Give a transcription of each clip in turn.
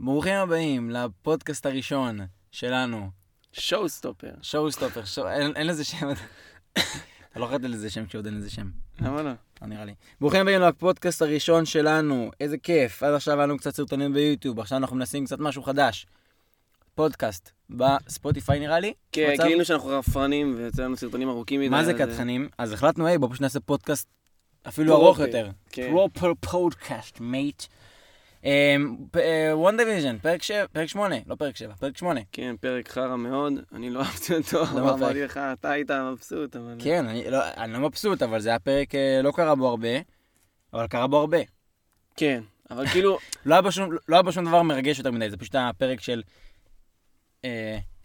ברוכים הבאים לפודקאסט הראשון שלנו, Showstopper. Showstopper, אין, לזה שם, אתה לא חייב לזה שם כשעוד אין לזה שם, למה לא? לא נראה לי. ברוכים הבאים לפודקאסט הראשון שלנו, איזה כיף, עד עכשיו היה לנו קצת סרטונים ביוטיוב, עכשיו אנחנו מנסים קצת משהו חדש. פודקאסט בספוטיפיי נראה לי. כן? גילינו שאנחנו חפרנים ויוצא לנו סרטונים ארוכים מדי. מה זה אז, קטחנים? אז החלטנו, היי, בוא פשוט נעשה פודקאסט אפילו ארוך יותר. Proper podcast, mate. WandaVision, פרק שבע- פרק שמונה, לא פרק שבע, פרק שמונה. כן, פרק חרא מאוד, אני לא אהבתי אותו, אתה- אמרתי לך, אתה היית מבסוט, אבל... כן, אני לא, לא מבסוט, אבל זה היה פרק, אה, לא קרה בו הרבה, אבל קרה בו הרבה. כן, אבל כאילו, לא היה בו שום, לא היה בו שום דבר מרגש יותר מדי, זה פשוט היה פרק של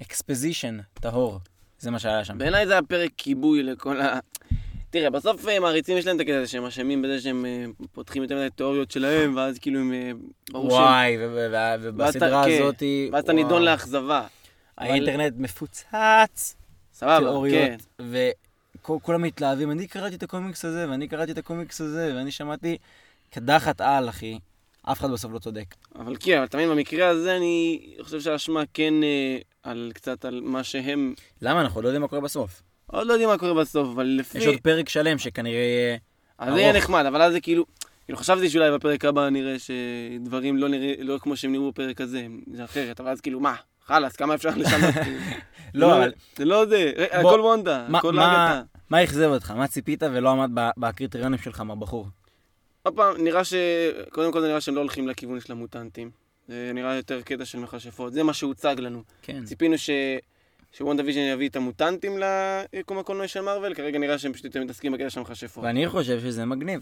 exposition טהור. זה מה שהיה שם. בעיניי זה היה פרק כיבוי לכל ה... תראה, בסוף אה, מעריצים יש להם את הקטע הזה שהם אשמים בזה שהם אה, פותחים יותר מדי תיאוריות שלהם, ואז כאילו הם... אה. וואי, ובסדרה כן, הזאתי... ואז אתה. נידון לאכזבה. האינטרנט מפוצץ. סבבה, כן. וכולם מתלהבים, אני קראתי את הקומיקס הזה, ואני קראתי את הקומיקס הזה, ואני שמעתי קדחת על, אחי. אף אחד בסוף לא צודק. אבל כן, אבל תמיד במקרה הזה אני חושב שהאשמה כן על קצת על מה שהם... למה? אנחנו לא יודעים מה קורה בסוף. עוד לא יודעים מה קורה בסוף, אבל לפי... יש עוד פרק שלם שכנראה יהיה... אז זה יהיה ארוך. נחמד, אבל אז זה כאילו... כאילו חשבתי שאולי בפרק הבא נראה שדברים לא נראה, לא כמו שהם נראו בפרק הזה, זה אחרת, אבל אז כאילו, מה? חלאס, כמה אפשר לשנות? לא, אבל זה לא זה, בוא, הכל וונדה, הכל אגתה. מה אכזב אותך? מה ציפית ולא עמד בקריטריונים שלך מהבחור? עוד פעם, נראה ש... קודם כל זה נראה שהם לא הולכים לכיוון של המוטנטים. זה נראה יותר קטע של מכשפות, זה מה שהוצג לנו. כן. ציפינו ש... ש WandaVision יביא את המוטנטים ליקום הקולנועי של מארוול, כרגע נראה שהם פשוט יותר מתעסקים בקטע של המכשפות. ואני חושב שזה מגניב.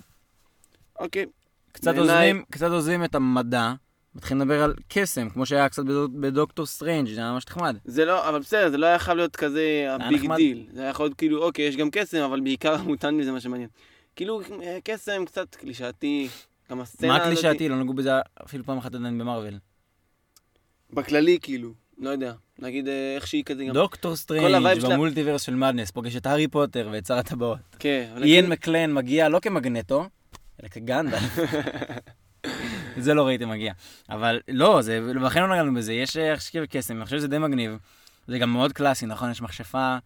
אוקיי, קצת בעיניי- עוזבים, קצת עוזבים את המדע, מתחילים לדבר על קסם, כמו שהיה קצת בדוק- בדוקטור סטרנג', זה היה ממש נחמד. זה לא, אבל בסדר, זה לא היה חייב להיות כזה ה big נחמד. דיל. זה היה יכול להיות כאילו, אוקיי, יש גם קסם, אבל בעיקר המוטנטים זה מה שמעניין. כאילו, אה, קסם קצת קלישאתי, גם הסצנה מה הזאת... קלישאתי? לא נגעו בזה אפילו פעם אחת עדיין במארוול. בכללי, כאילו, לא יודע. נגיד, אה, איך שהיא כזה גם... דוקטור סטרנג' ב Multiverse של Madness פוגש את הארי פוטר ואת שר הטבעות. כן, איאן מקלן מגיע לא כמגנטו, אלא כגנדלף. זה לא ראיתי מגיע. אבל לא, זה, ולכן לא נגענו בזה, יש אה, שיר קסם, אני חושב שזה די מגניב. זה גם מאוד קלאסי, נכון? יש מכשפה.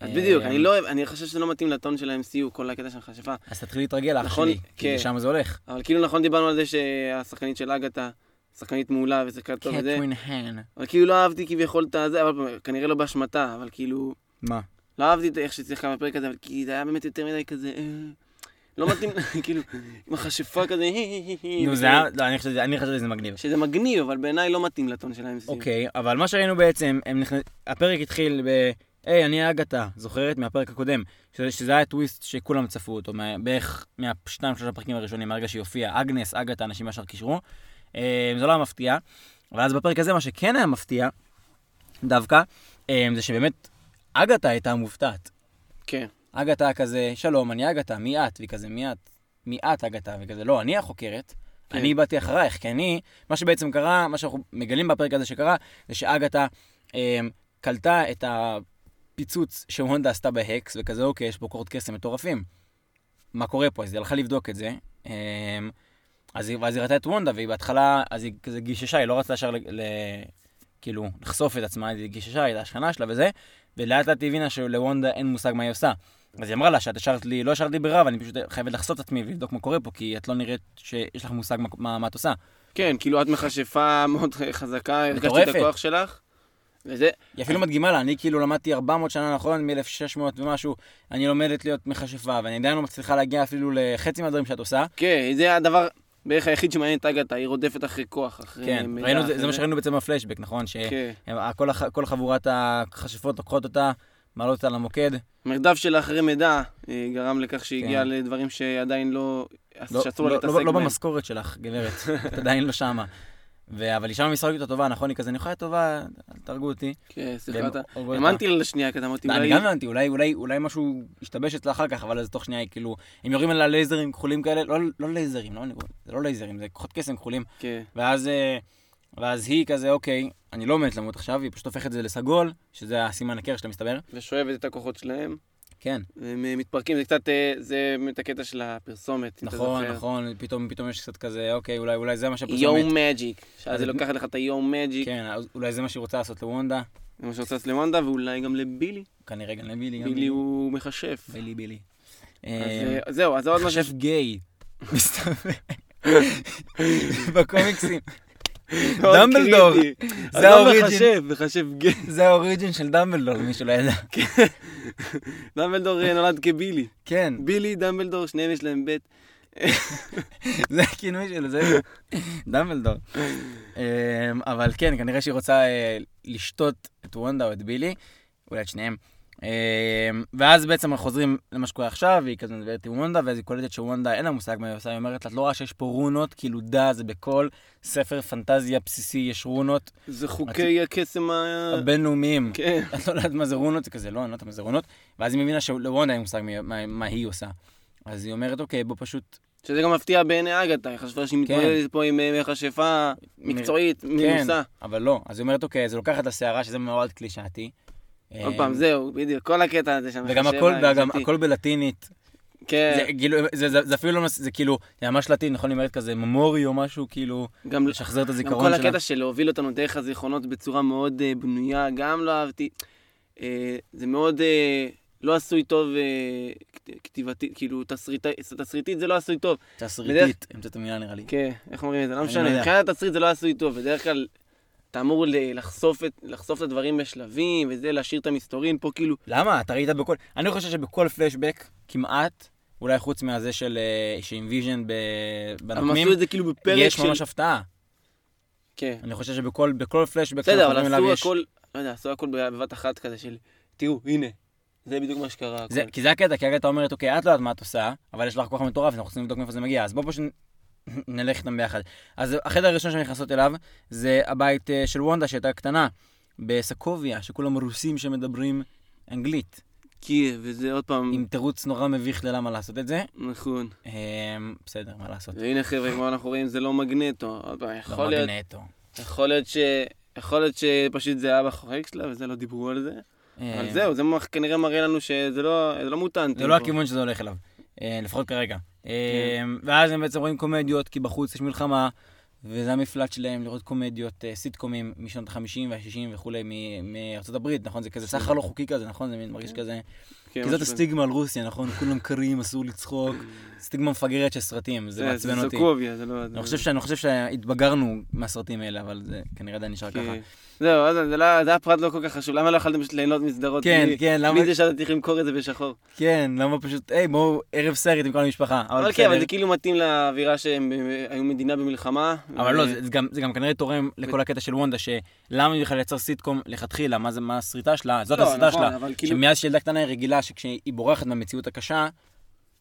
אז אה, בדיוק, אני לא אוהב, אני חושב שזה לא מתאים לטון של ה-MCU, כל הקטע של מכשפה. אז תתחיל להתרגל, אח נכון, שלי, כי כן. לשם זה הולך. אבל כאילו נכון דיברנו על זה שהשחקנית של אגתה, שחקנית מעולה ושיחקה טוב וזה, קטרין האן. אבל כאילו לא אהבתי כביכול את הזה, אבל כנראה לא באשמתה, אבל כאילו... מה? לא אהבתי את איך שהיא שיחקה בפרק הזה, אבל כי זה היה באמת יותר מדי כזה... אה, לא מתאים, כאילו, עם החשיפה כזה, נו, זה היה, לא, אני חשבתי שזה מגניב. שזה מגניב, אבל בעיניי לא מתאים לטון של ה-MCU. אוקיי, אבל מה שראינו בעצם. הפרק התחיל ב... היי, אני אגתה, זוכרת? מהפרק הקודם. שזה, היה טוויסט שכולם צפו אותו, מה- בערך מהשניים, שלושה פרקים הראשונים, מהרגע שהיא הופיעה. אגנס, אגתה, אנשים ישר קישרו. אה, זה לא היה מפתיע. אבל אז בפרק הזה, מה שכן היה מפתיע, דווקא, אה, זה שבאמת אגתה הייתה מופתעת. כן. אגתה כזה, שלום, אני אגתה, מי את? והיא כזה, מי את? מי את אגתה? וכזה, לא, אני החוקרת. כן. אני באתי אחרייך, כי אני, מה שבעצם קרה, מה שאנחנו מגלים בפרק הזה שקרה, זה שאגתה אה, קלטה את הפיצוץ שוונדה עשתה בהקס, וכזה, אוקיי, יש פה קורות קסם מטורפים. מה קורה פה? אז היא הלכה לבדוק את זה. אה, אז היא, ואז היא ראתה את וונדה, והיא בהתחלה, אז היא כזה גיששה, היא לא רצתה ישר ל, ל, כאילו, לחשוף את עצמה, היא גיששה, היא הייתה השכנה שלה וזה, ולאט לאט היא הבינה שלוונדה אין מושג מה היא עושה. אז היא אמרה לה שאת השארת לי, לא השארת לי ברירה, ואני פשוט חייבת לחשוף את עצמי ולבדוק מה קורה פה, כי את לא נראית שיש לך מושג מה, מה, מה את עושה. כן, כאילו את מכשפה מאוד חזקה, הרגשתי. את הכוח שלך. וזה, היא אפילו מדגימה לה, אני כאילו למדתי 400 שנה נכון, מ-1600 ומשהו, אני לומדת להיות מכשפה, ואני עדיין לא מצליחה להגיע אפילו לחצי מהדברים שאת עושה. כן, זה הדבר בערך היחיד שמעניין את אגתה, היא רודפת אחרי כוח, אחרי כן, מידע. ראינו, אחרי זה מה שראינו בעצם בפלשבק, נכון? כן. שכל כל חבורת הכשפות לוקחות אותה, מעלות אותה למוקד. מרדף שלה אחרי מידע אה, גרם לכך שהיא כן. הגיעה לדברים שעדיין לא... לא, שאסור לא, להתעסק לא, לא בהם. במשכורת שלך, גברת, את עדיין לא שמה. ו... אבל היא שמה משחקת אותה טובה, נכון? היא כזה, אני יכולה טובה, אל תהרגו אותי. כן, סליחה, אתה... האמנתי לה לשנייה, כי אתה אמרתי, לא, אני אולי... גם הבנתי, אולי, אולי, אולי משהו ישתבש אצלה אחר כך, אבל אז תוך שנייה היא כאילו, הם יורים עליה לייזרים כחולים כאלה, לא, לא לייזרים, לא, זה לא לייזרים, זה כוחות קסם כחולים, כן. ואז, אה, ואז היא כזה, אוקיי, אני לא עומדת למות עכשיו, היא פשוט הופכת את זה לסגול, שזה הסימן הקר שלה מסתבר, ושואבת את הכוחות שלהם. כן. והם אה, מתפרקים, זה קצת, אה, זה באמת הקטע של הפרסומת, נכון. נכון, פתאום פתאום יש קצת כזה, אוקיי, אולי אולי זה מה שהפרסומת... מג'יק, שאז אז היא את- לוקחת לך את היואו מג'יק, כן, אולי זה מה שהיא רוצה לעשות לוונדה. זה מה שרוצה לעשות לוונדה, ואולי גם לבילי. כנראה גם לבילי. גם בילי הוא מכשף. בילי בילי. אז אה, זהו, אז עוד משהו. מכשף גיי. מסתובב. בקומיקסים. דמבלדור. זה עזוב האוריג'ין. מכשף גיי. זה האוריג'ין של דמבלדור, למי שלא ידע. דמבלדור אה, נולד כבילי. כן, בילי, דמבלדור, שניהם יש להם בית. זה הכינוי שלו, זה דמבלדור. אמ, אבל כן, כנראה שהיא רוצה אה, לשתות את וונדה או את בילי, אולי את שניהם. אמ, ואז בעצם אנחנו חוזרים למה שקורה עכשיו, והיא כזה מדברת עם וונדה, ואז היא קולטת שוונדה אין לה מושג מה היא עושה, היא אומרת את לא רואה שיש פה רונות, כאילו דה, זה בכל ספר פנטזיה בסיסי יש רונות זה חוקי הקסם ה... הבינלאומיים. כן. את לא יודעת מה זה רונות, זה כזה, לא, אני לא יודעת מה זה רונות. ואז היא מבינה שלוונדה אין מושג מה- מה היא עושה. אז היא אומרת, אוקיי, בוא פשוט שזה גם מפתיע בעיני אגתה, היא חשבה שהיא כן. מתמודדת פה עם אה, מכשפה מקצועית, כן, מנוסה. אבל לא. אז היא אומרת, אוקיי, אז היא לוקחת את השערה, שזה מאוד קלישאתי. עוד אה, פעם, זהו, בדיוק, כל הקטע הזה שם. וגם הכל, וגם הקשבתי. הכל בלטינית. כן, זה כאילו, זה- זה זה אפילו לא, זה כאילו, זה ממש לטין, נכון? היא אומרת כזה ממורי או משהו, כאילו, גם לשחזר את גם הזיכרון כל שלה. הקטע של להוביל אותנו דרך הזיכרונות בצורה מאוד אה, בנויה, גם לא אהבתי. אה, זה מאוד אה, לא עשוי טוב כת- כתיבתית, כאילו תסריטי- תסריטית זה לא עשוי טוב. תסריטית, המצאת המילה נראה לי. כן, איך אומרים את זה? לא אני לא משנה, יודע. מבחינת התסריט זה לא עשוי טוב, בדרך כלל אתה אמור לחשוף את- לחשוף את הדברים בשלבים וזה, להשאיר את המסתורין פה כאילו. למה? אתה ראית בכל... אני חושב שבכל פלשבק, כמעט, אולי חוץ מהזה של... שעם ויז'ן ב- אבל הם עשו את זה כאילו בפרק יש של... ממש הפתעה. כן. אני חושב שבכל בכל פלשבק בסדר, אבל עשו אליו יש... הכל, לא יודע, עשו הכל בבת אחת כזה של, תראו, הנה, זה בדיוק מה שקרה. זה, הכל. כי זה הקטע, כי הרגע אתה אומרת, אוקיי, את לא יודעת מה את עושה, אבל יש לך כוח מטורף, אנחנו רוצים לבדוק מאיפה זה מגיע, אז בוא פשוט נלך איתם ביחד. אז החדר הראשון שהן נכנסות אליו, זה הבית אה, של וונדה שהייתה קטנה, בסקוביה, שכולם רוסים שמדברים אנגלית, כי, וזה עוד פעם, עם תירוץ נורא מביך ללמה לעשות את זה. נכון. אה, בסדר, מה לעשות? והנה חבר'ה, כמו אנחנו רואים, זה לא מגנטו. עוד פעם, לא יכול להיות, מגנטו. יכול להיות ש... יכול להיות שפשוט זה היה בחורק שלה וזה לא דיברו על זה. אבל זהו, זה כנראה מראה לנו שזה לא זה לא מוטנטי. זה לא פה. הכיוון שזה הולך אליו, לפחות כרגע. כן. אה, ואז הם בעצם רואים קומדיות, כי בחוץ יש מלחמה, וזה המפלט שלהם לראות קומדיות, אה, סיטקומים משנות ה-50 וה-60 וכולי מארצות הברית, נכון? זה כזה סחר לא חוקי כזה, נכון? זה מרגיש כזה... כן, כי זאת הסטיגמה על רוסיה, נכון? כולם קרים, אסור לצחוק. סטיגמה מפגרת של סרטים, זה זה מעצבן אותי. סוקוביה, זה לא... אני חושב שהתבגרנו מהסרטים האלה, אבל זה כנראה עדיין נשאר ככה. זהו, זה לא- זה היה פרט לא כל כך חשוב. למה לא יכולתם פשוט ליהנות מסדרות? כן, בלי- כן, למה... בלי זה שאתה צריך למכור את זה בשחור. כן, למה פשוט, היי, בואו, ערב סרט עם כל המשפחה. אבל כן, אבל זה כאילו מתאים לאווירה שהם אה, היו מדינה במלחמה. אבל ו- לא, זה זה גם, זה גם כנראה תורם לכל הקטע של וונדה, שלמה היא בכלל לייצר סיטקום לכתחילה, מה זה, מה הסריטה שלה, זאת לא, הסריטה נכון, שלה, כאילו- שמאז שילדה קטנה היא רגילה שכשהיא בורחת מהמציאות הקשה,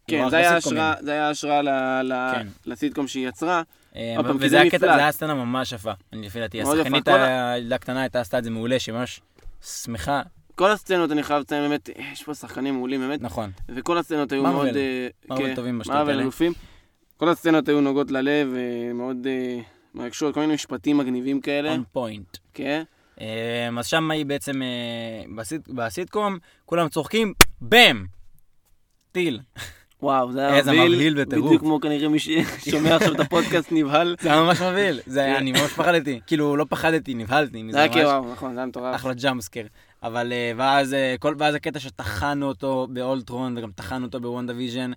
כן, זה היה. השראה- כן. לסיטקום שהיא יצרה. אה, וזה זה היה קטע. זה היה סצנה ממש יפה, אני לפי דעתי, מאוד השחקנית הילדה הקטנה הייתה עשתה את זה מעולה, שממש שמחה, כל הסצנות, אני חייב לציין, באמת, יש פה שחקנים מעולים, באמת, נכון, וכל הסצנות היו. מאוד... אה, מארוול כן, טובים בשטות האלה. אלופים. כל הסצנות היו נוגעות ללב, אה, מרגשות, כל מיני משפטים מגניבים כאלה. on point. כן. אה, אז שם היא בעצם, אה, בסיט- בסיטקום, כולם צוחקים, bam! טיל. וואו, זה היה מבהיל. בדיוק כמו כנראה מי ששומע עכשיו את הפודקאסט נבהל. זה היה ממש מבהיל, זה היה. אני ממש פחדתי, כאילו לא פחדתי, נבהלתי, זה היה כאילו, נכון, זה היה מטורף. אחלה jumpscare. אבל אה, ואז, אה, כל, ואז הקטע שטחנו אותו באולטרון וגם טחנו אותו ב WandaVision,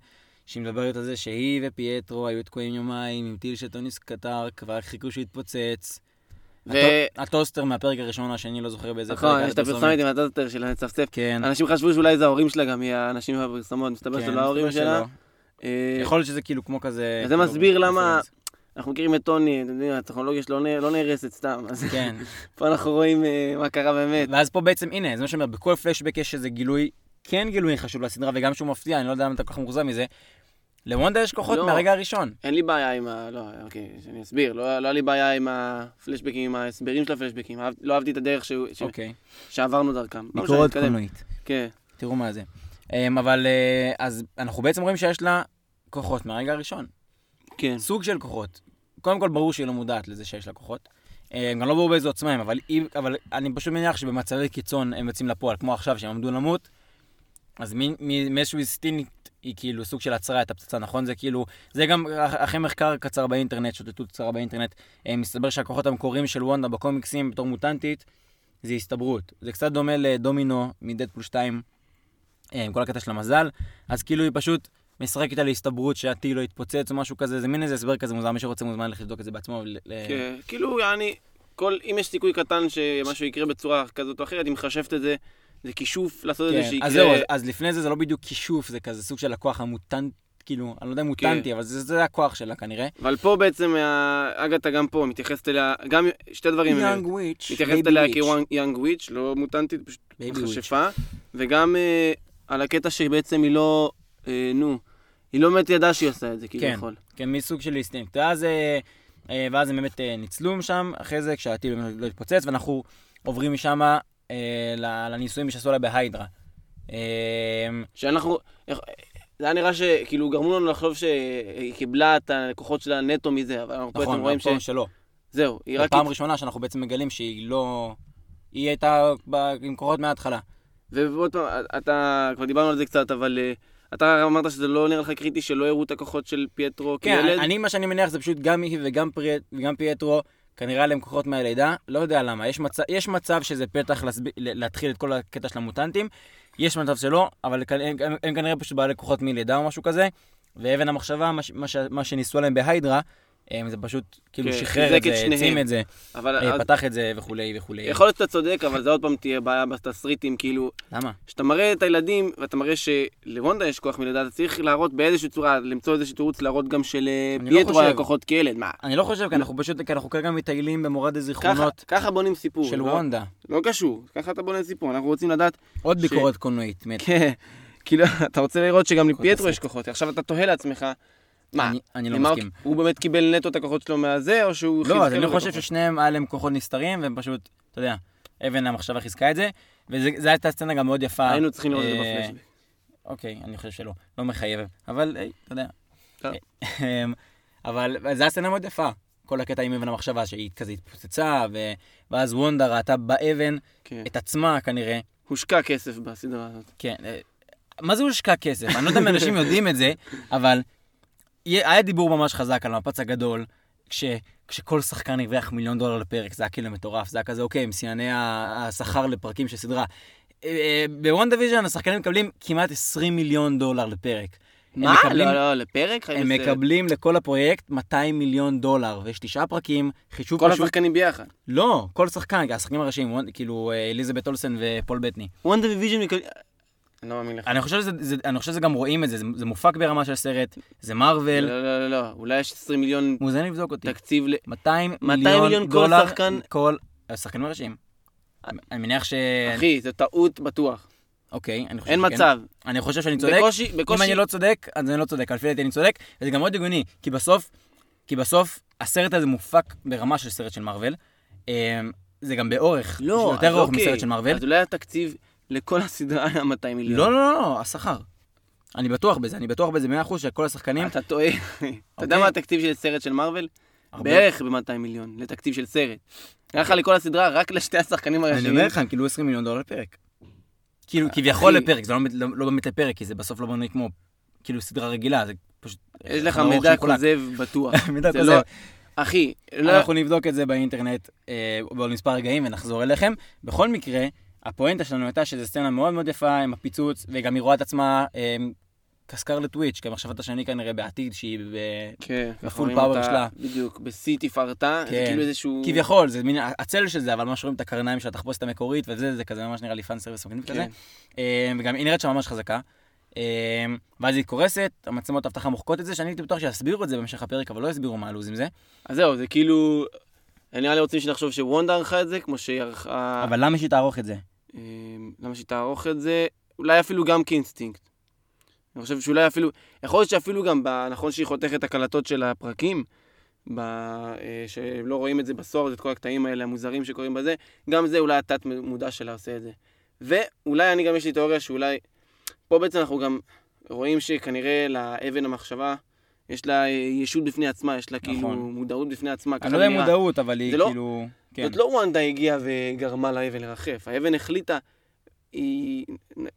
שהיא מדברת על זה שהיא ופייטרו היו תקועים יומיים עם טיל של טוני סטארק, כבר חיכו שהוא יתפוצץ. ו- הטו- הטוסטר מהפרק הראשון, השני לא זוכר באיזה נכון, היה יש את הפרסומת עם הטוסטר של המצפצף. כן. אנשים חשבו שאולי זה ההורים שלה גם, היא האנשים בפרסומות, מסתבר כן, שזה לא ההורים שלה. אה, יכול להיות שזה כאילו כמו כזה... וזה כאילו, מסביר למה-. אנחנו מכירים את טוני, אתם יודעים, הטכנולוגיה שלו לא לא נהרסת סתם, אז כן. פה אנחנו רואים אה, מה קרה באמת. ואז פה בעצם, הנה, זה מה שאומר, בכל פלשבק יש איזה גילוי, כן גילוי חשוב לסדרה, וגם שהוא מפתיע, אני לא יודע למה אתה כל כך מאוכזב מזה. לוונדה יש כוחות לא. מהרגע הראשון. אין לי בעיה עם ה... לא, אוקיי, אני אסביר. לא לא היה לי בעיה עם הפלשבקים, עם ההסברים של הפלשבקים. לא אהבתי את הדרך שהוא- ש- אוקיי. שעברנו דרכם. לא ביקורת. קולנועית. כן. תראו מה זה. אמ, אבל אה, אז אנחנו בעצם רואים שיש לה כוחות מהרגע הראשון. כן. סוג של כוחות. קודם כל ברור שהיא לא מודעת לזה שיש לה כוחות. אה, גם לא ברור באיזה עוצמה הם, אבל, היא- אבל אני פשוט מניח שבמצבי קיצון הם יוצאים לפועל, כמו עכשיו שהם עמדו למות, אז מאיזשהו אינסטינקט היא כאילו סוג של עצרה את הפצצה, נכון? זה כאילו, זה גם אח- אחרי מחקר קצר באינטרנט, שוטטות קצרה באינטרנט, אה, מסתבר שהכוחות המקוריים של וונדה בקומיקסים בתור מוטנטית, זה הסתברות. זה קצת דומה לדומינו מדדפול 2, אה, עם כל הקטע של המזל, אז כאילו היא פשוט משחקת על הסתברות שהטיל לא יתפוצץ או משהו כזה, זה מין איזה הסבר כזה מוזר, מי שרוצה מוזמן ללכת לבדוק את זה בעצמו. כן, כאילו, כל, אם יש סיכוי קטן שמשהו יקרה בצורה כזאת או אחרת, היא מחשבת את זה, זה כישוף לעשות את זה כן, שיקרה. אז זהו, אז- אז לפני זה זה לא בדיוק כישוף, זה כזה סוג של הכוח המוטנט, כאילו, אני לא יודע אם מוטנטי, אבל זה זה הכוח שלה כנראה. אבל פה בעצם, ה- אגתה גם פה מתייחסת אליה, גם שתי דברים. Young witch, מתייחסת אליה כ young witch, לא מוטנטית, פשוט baby witch. מכשפה. וגם אה, על הקטע שבעצם היא לא, אה, נו, היא לא באמת ידעה שהיא עושה את זה, כביכול. כן, מסוג של אינסטינקט. ואז, אה, אה, ואז הם באמת אה, ניצלו שם, אחרי זה, כשהטיל באמת לא התפוצץ, ואנחנו עוברים משם אה, לניסויים שעשו לה בהיידרה. אה, שאנחנו, זה היה נראה שכאילו גרמו לנו לחשוב שהיא קיבלה את הלקוחות שלה נטו מזה, אבל אנחנו בעצם נכון, רואים ש... במקום שלא. זהו, היא רק... פעם ראשונה שאנחנו בעצם מגלים שהיא לא... היא הייתה עם כוחות מההתחלה. ועוד פעם, אתה, כבר דיברנו על זה קצת, אבל אה, אתה אמרת שזה לא נראה לך קריטי שלא הראו את הכוחות של פייטרו כן, כילד? אני, מה שאני מניח זה פשוט גם היא וגם, פרי, וגם פייטרו, כנראה עליהם כוחות מהלידה, לא יודע למה. יש מצב, יש מצב שזה פתח להסב... להתחיל את כל הקטע של המוטנטים, יש מצב שלא, אבל הם, הם, הם כנראה פשוט בעלי כוחות מלידה או משהו כזה, ואבן המחשבה, מה, ש- מה, שניסו עליהם בהיידרה, זה פשוט כאילו כן, שחרר את זה. העצים את זה, אבל אה, אז, פתח את זה וכולי וכולי. יכול להיות שאתה צודק, אבל זה עוד פעם תהיה בעיה בתסריטים, כאילו, למה? כשאתה מראה את הילדים, ואתה מראה שלוונדה יש כוח מלידה, אתה צריך להראות באיזושהי צורה, למצוא איזשהו תירוץ להראות גם לא שלפייטרו היה. כוחות כילד, מה? אני לא חושב, כי אנחנו פשוט, כי אנחנו כרגע מטיילים במורד הזיכרונות ככה בונים סיפור. של לא? וונדה. לא קשור, ככה אתה בונה סיפור, אנחנו רוצים לדעת עוד ביקורת קולנועית, מת. כן, כאילו, אתה רוצה לראות שגם לפייטרו. יש כוחות. עכשיו אתה תוהה לעצמך, מה, אני- אני לא מסכים. הוא באמת קיבל נטו את הכוחות שלו מהזה, או שהוא לא, אז אני חושב? ששניהם היה להם כוחות נסתרים, והם פשוט, אתה יודע, אבן המחשבה חיזקה את זה, וזו הייתה סצנה גם מאוד יפה. היינו צריכים לראות את זה אה, בפלשבק. אוקיי, אני חושב שלא, לא מחייב, אבל היי, אתה יודע. אמ, אבל זו הייתה סצנה מאוד יפה, כל הקטע עם אבן המחשבה, שהיא כזה התפוצצה, ו- ואז וונדה ראתה באבן כן. את עצמה כנראה. הושקע כסף בסדרה הזאת. כן, אה, מה זה הושקע כסף? אני לא יודע אם אנשים יודעים את זה, אבל היה דיבור ממש חזק על המפץ הגדול, כש, כשכל שחקן הרוויח מיליון דולר לפרק, זה היה כאילו מטורף, זה היה כזה, אוקיי, הם שיאני השכר לפרקים של סדרה. אה, אה, ב WandaVision השחקנים מקבלים כמעט 20 מיליון דולר לפרק. מה? מקבלים- לא, לא, לפרק? הם בסרט. מקבלים לכל הפרויקט 200 מיליון דולר, ויש תשעה פרקים, חישוב כל פשוט... השחקנים ביחד. לא, כל שחקן, השחקנים הראשיים, וואן- כאילו אה, אליזבת אולסן ופול בטני. וונדה וויז'ן מקבלים... אני לא מאמין לך. אני חושב שזה, זה, אני חושב שזה גם רואים את זה, זה, זה מופק ברמה של סרט, זה מארוול, לא, לא, לא, לא. אולי יש 20 מיליון מוזמן לבדוק אותי. תקציב ל... 200 200 מיליון מיליון כל דולר, שחקן? כל השחקנים הראשיים. אני מניח ש... אחי, זו טעות בטוח. אוקיי, אני חושב אין שכן. מצב. אני חושב שאני צודק. בקושי, אם בקושי... אני לא צודק, אז אני לא צודק, לפי דעתי אני צודק, וזה גם מאוד הגיוני, כי בסוף, כי בסוף, הסרט הזה מופק ברמה של סרט של מארוול. אמ, זה גם באורך, לא, יותר ארוך אוקיי. מסרט של מארוול. אז אולי התקציב לכל הסדרה היה 200 מיליון. לא, לא, לא, לא, השכר. אני בטוח בזה, אני בטוח בזה 100% שכל השחקנים... אתה טועה. אתה יודע אוקיי. מה התקציב של סרט של מארוול? בערך ב-200 מיליון, לתקציב של סרט. ככה לכל הסדרה, רק לשתי השחקנים אני הראשיים. אומר לך, הם קיבלו 20 מיליון דולר לפרק. כאילו, כביכול אחי. לפרק, זה לא באמת- לא לא באמת לפרק, כי זה בסוף לא בנוי כמו, כאילו, סדרה רגילה, זה פשוט... יש לך מידע. כוזב בטוח. מידע זה כוזב. לא- אחי, לא... אנחנו נבדוק את זה באינטרנט אה, בעוד מספר רגעים ונחזור אליכם. בכל מקרה, הפואנטה שלנו הייתה שזו סצנה מאוד מאוד יפה עם הפיצוץ, וגם היא רואה את עצמה אה, כסקרלט טוויץ', כמחשבת השני כנראה בעתיד, שהיא ב... כן, ב full רואים power שלה. בדיוק, בשיא תפארתה, זה כן. כאילו איזשהו... כביכול, זה מין הצל של זה, אבל ממש רואים את הקרניים של התחפושת המקורית, וזה, זה כזה ממש נראה לי fan service מגניב כזה. כן. אה, וגם היא נראית שם ממש חזקה. אה, ואז היא קורסת, המצלמות אבטחה מוחקות את זה, שאני הייתי בטוח שיסבירו את זה במשך הפרק, אבל לא הסבירו מה הלו"ז עם זה. אז זהו, זה כאילו... נראה לי רוצים שנחשוב שוונדה ערכה את זה, כמו שהיא ערכה... אבל למה שהיא תערוך את זה? אה, למה שהיא תערוך את זה? אולי אפילו גם כאינסטינקט. אני חושב שאולי אפילו... יכול להיות שאפילו גם, נכון שהיא חותכת הקלטות של הפרקים, ב... אה, שלא רואים את זה בסורת, את כל הקטעים האלה המוזרים שקורים בזה, גם זה אולי התת מודע שלה עושה את זה. ואולי אני גם יש לי תיאוריה שאולי... פה בעצם אנחנו גם רואים שכנראה לאבן המחשבה, יש לה אה, ישות בפני עצמה, יש לה כאילו נכון. מודעות בפני עצמה. אני לא יודע אם. מודעות, אבל היא לא- כאילו... כן. זאת לא וונדה הגיעה וגרמה לאבן לרחף. האבן החליטה, היא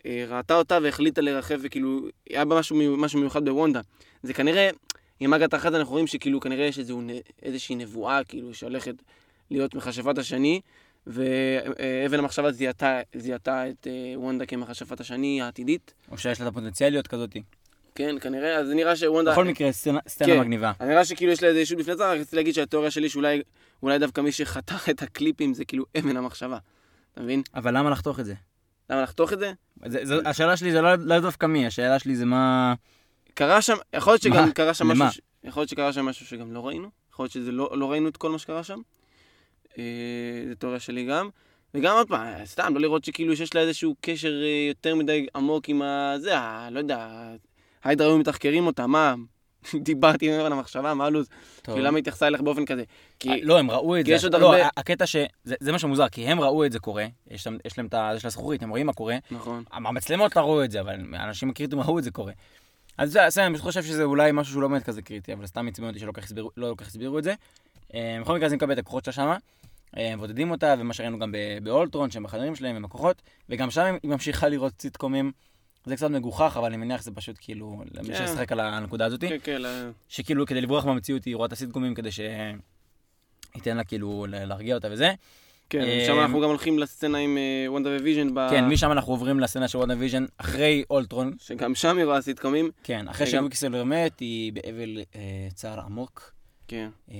אה, ראתה אותה והחליטה לרחב, וכאילו, היה בה משהו, משהו מיוחד בוונדה. זה כנראה, עם אגת אחת אנחנו רואים שכאילו כנראה יש איזו, איזושהי נבואה, כאילו, שהולכת להיות מכשפת השני, ואבן המחשבה זיהתה, זיהתה את אה, וונדה כמכשפת השני העתידית. או שיש לה את הפוטנציאל להיות כזאת. כן, כנראה, אז נראה שוונדה... בכל מקרה, סצנה- כן. מגניבה. אז נראה שכאילו יש לה איזה ישות בפני עצמה, רציתי להגיד שהתיאוריה שלי שאולי אולי דווקא מי שחתך את הקליפים זה כאילו אבן המחשבה. אתה מבין? אבל למה לחתוך את זה? למה לחתוך את זה? זה- זה- השאלה שלי זה לא לא דווקא מי, השאלה שלי זה מה... קרה שם, יכול להיות שגם מה? קרה שם למה? משהו, ש- יכול להיות שקרה שם משהו שגם לא ראינו, יכול להיות שזה לא, לא ראינו את כל מה שקרה שם. אה, זו תיאוריה שלי גם. וגם עוד פעם, סתם, לא לראות שכאילו שיש לה איזשהו קשר אה, יותר מדי עמוק עם ה... זה, ה... לא יודע, היידרה היו מתחקרים אותה, מה? דיברתי עם אבן המחשבה, מה הלו"ז? כאילו, למה התייחסה אליך באופן כזה? כי... אה, לא, הם ראו את כי זה. יש עוד לא, הרבה- הקטע ש... זה זה מה שמוזר, כי הם ראו את זה קורה, יש להם- יש להם את ה... יש לה זכוכית, הם רואים מה קורה. נכון. המצלמות לא ראו את זה, אבל האנשים הקריטים ראו את זה קורה. אז זה, אני חושב שזה אולי משהו שהוא לא באמת כזה קריטי, אבל סתם עצבן אותי שלא כל כך הסבירו- לא את זה. אה, בכל מקרה, אז היא מקבלת את הכוחות שלה שמה, אה, מבודדים אותה, ומה שראינו גם באולטרון, שהם בחדרים שלהם, עם הכוחות, וגם שם היא ממשיכה לראות סיטקומים. זה קצת מגוחך, אבל אני מניח שזה פשוט כאילו, למי כן. שישחק על הנקודה הזאת, כן, כן, שכאילו כדי לברוח מהמציאות היא רואה את הסיטקומים כדי שייתן לה כאילו להרגיע אותה וזה. כן, אה, שם אנחנו גם הולכים לסצנה עם אה, וונדה וויז'ן, ב- כן, משם אנחנו עוברים לסצנה של וונדה ויז'ן אחרי אולטרון, שגם שם היא רואה סיטקומים. כן, אחרי שקוויקסילבר מת, היא באבל אה, צער עמוק, כן. אה,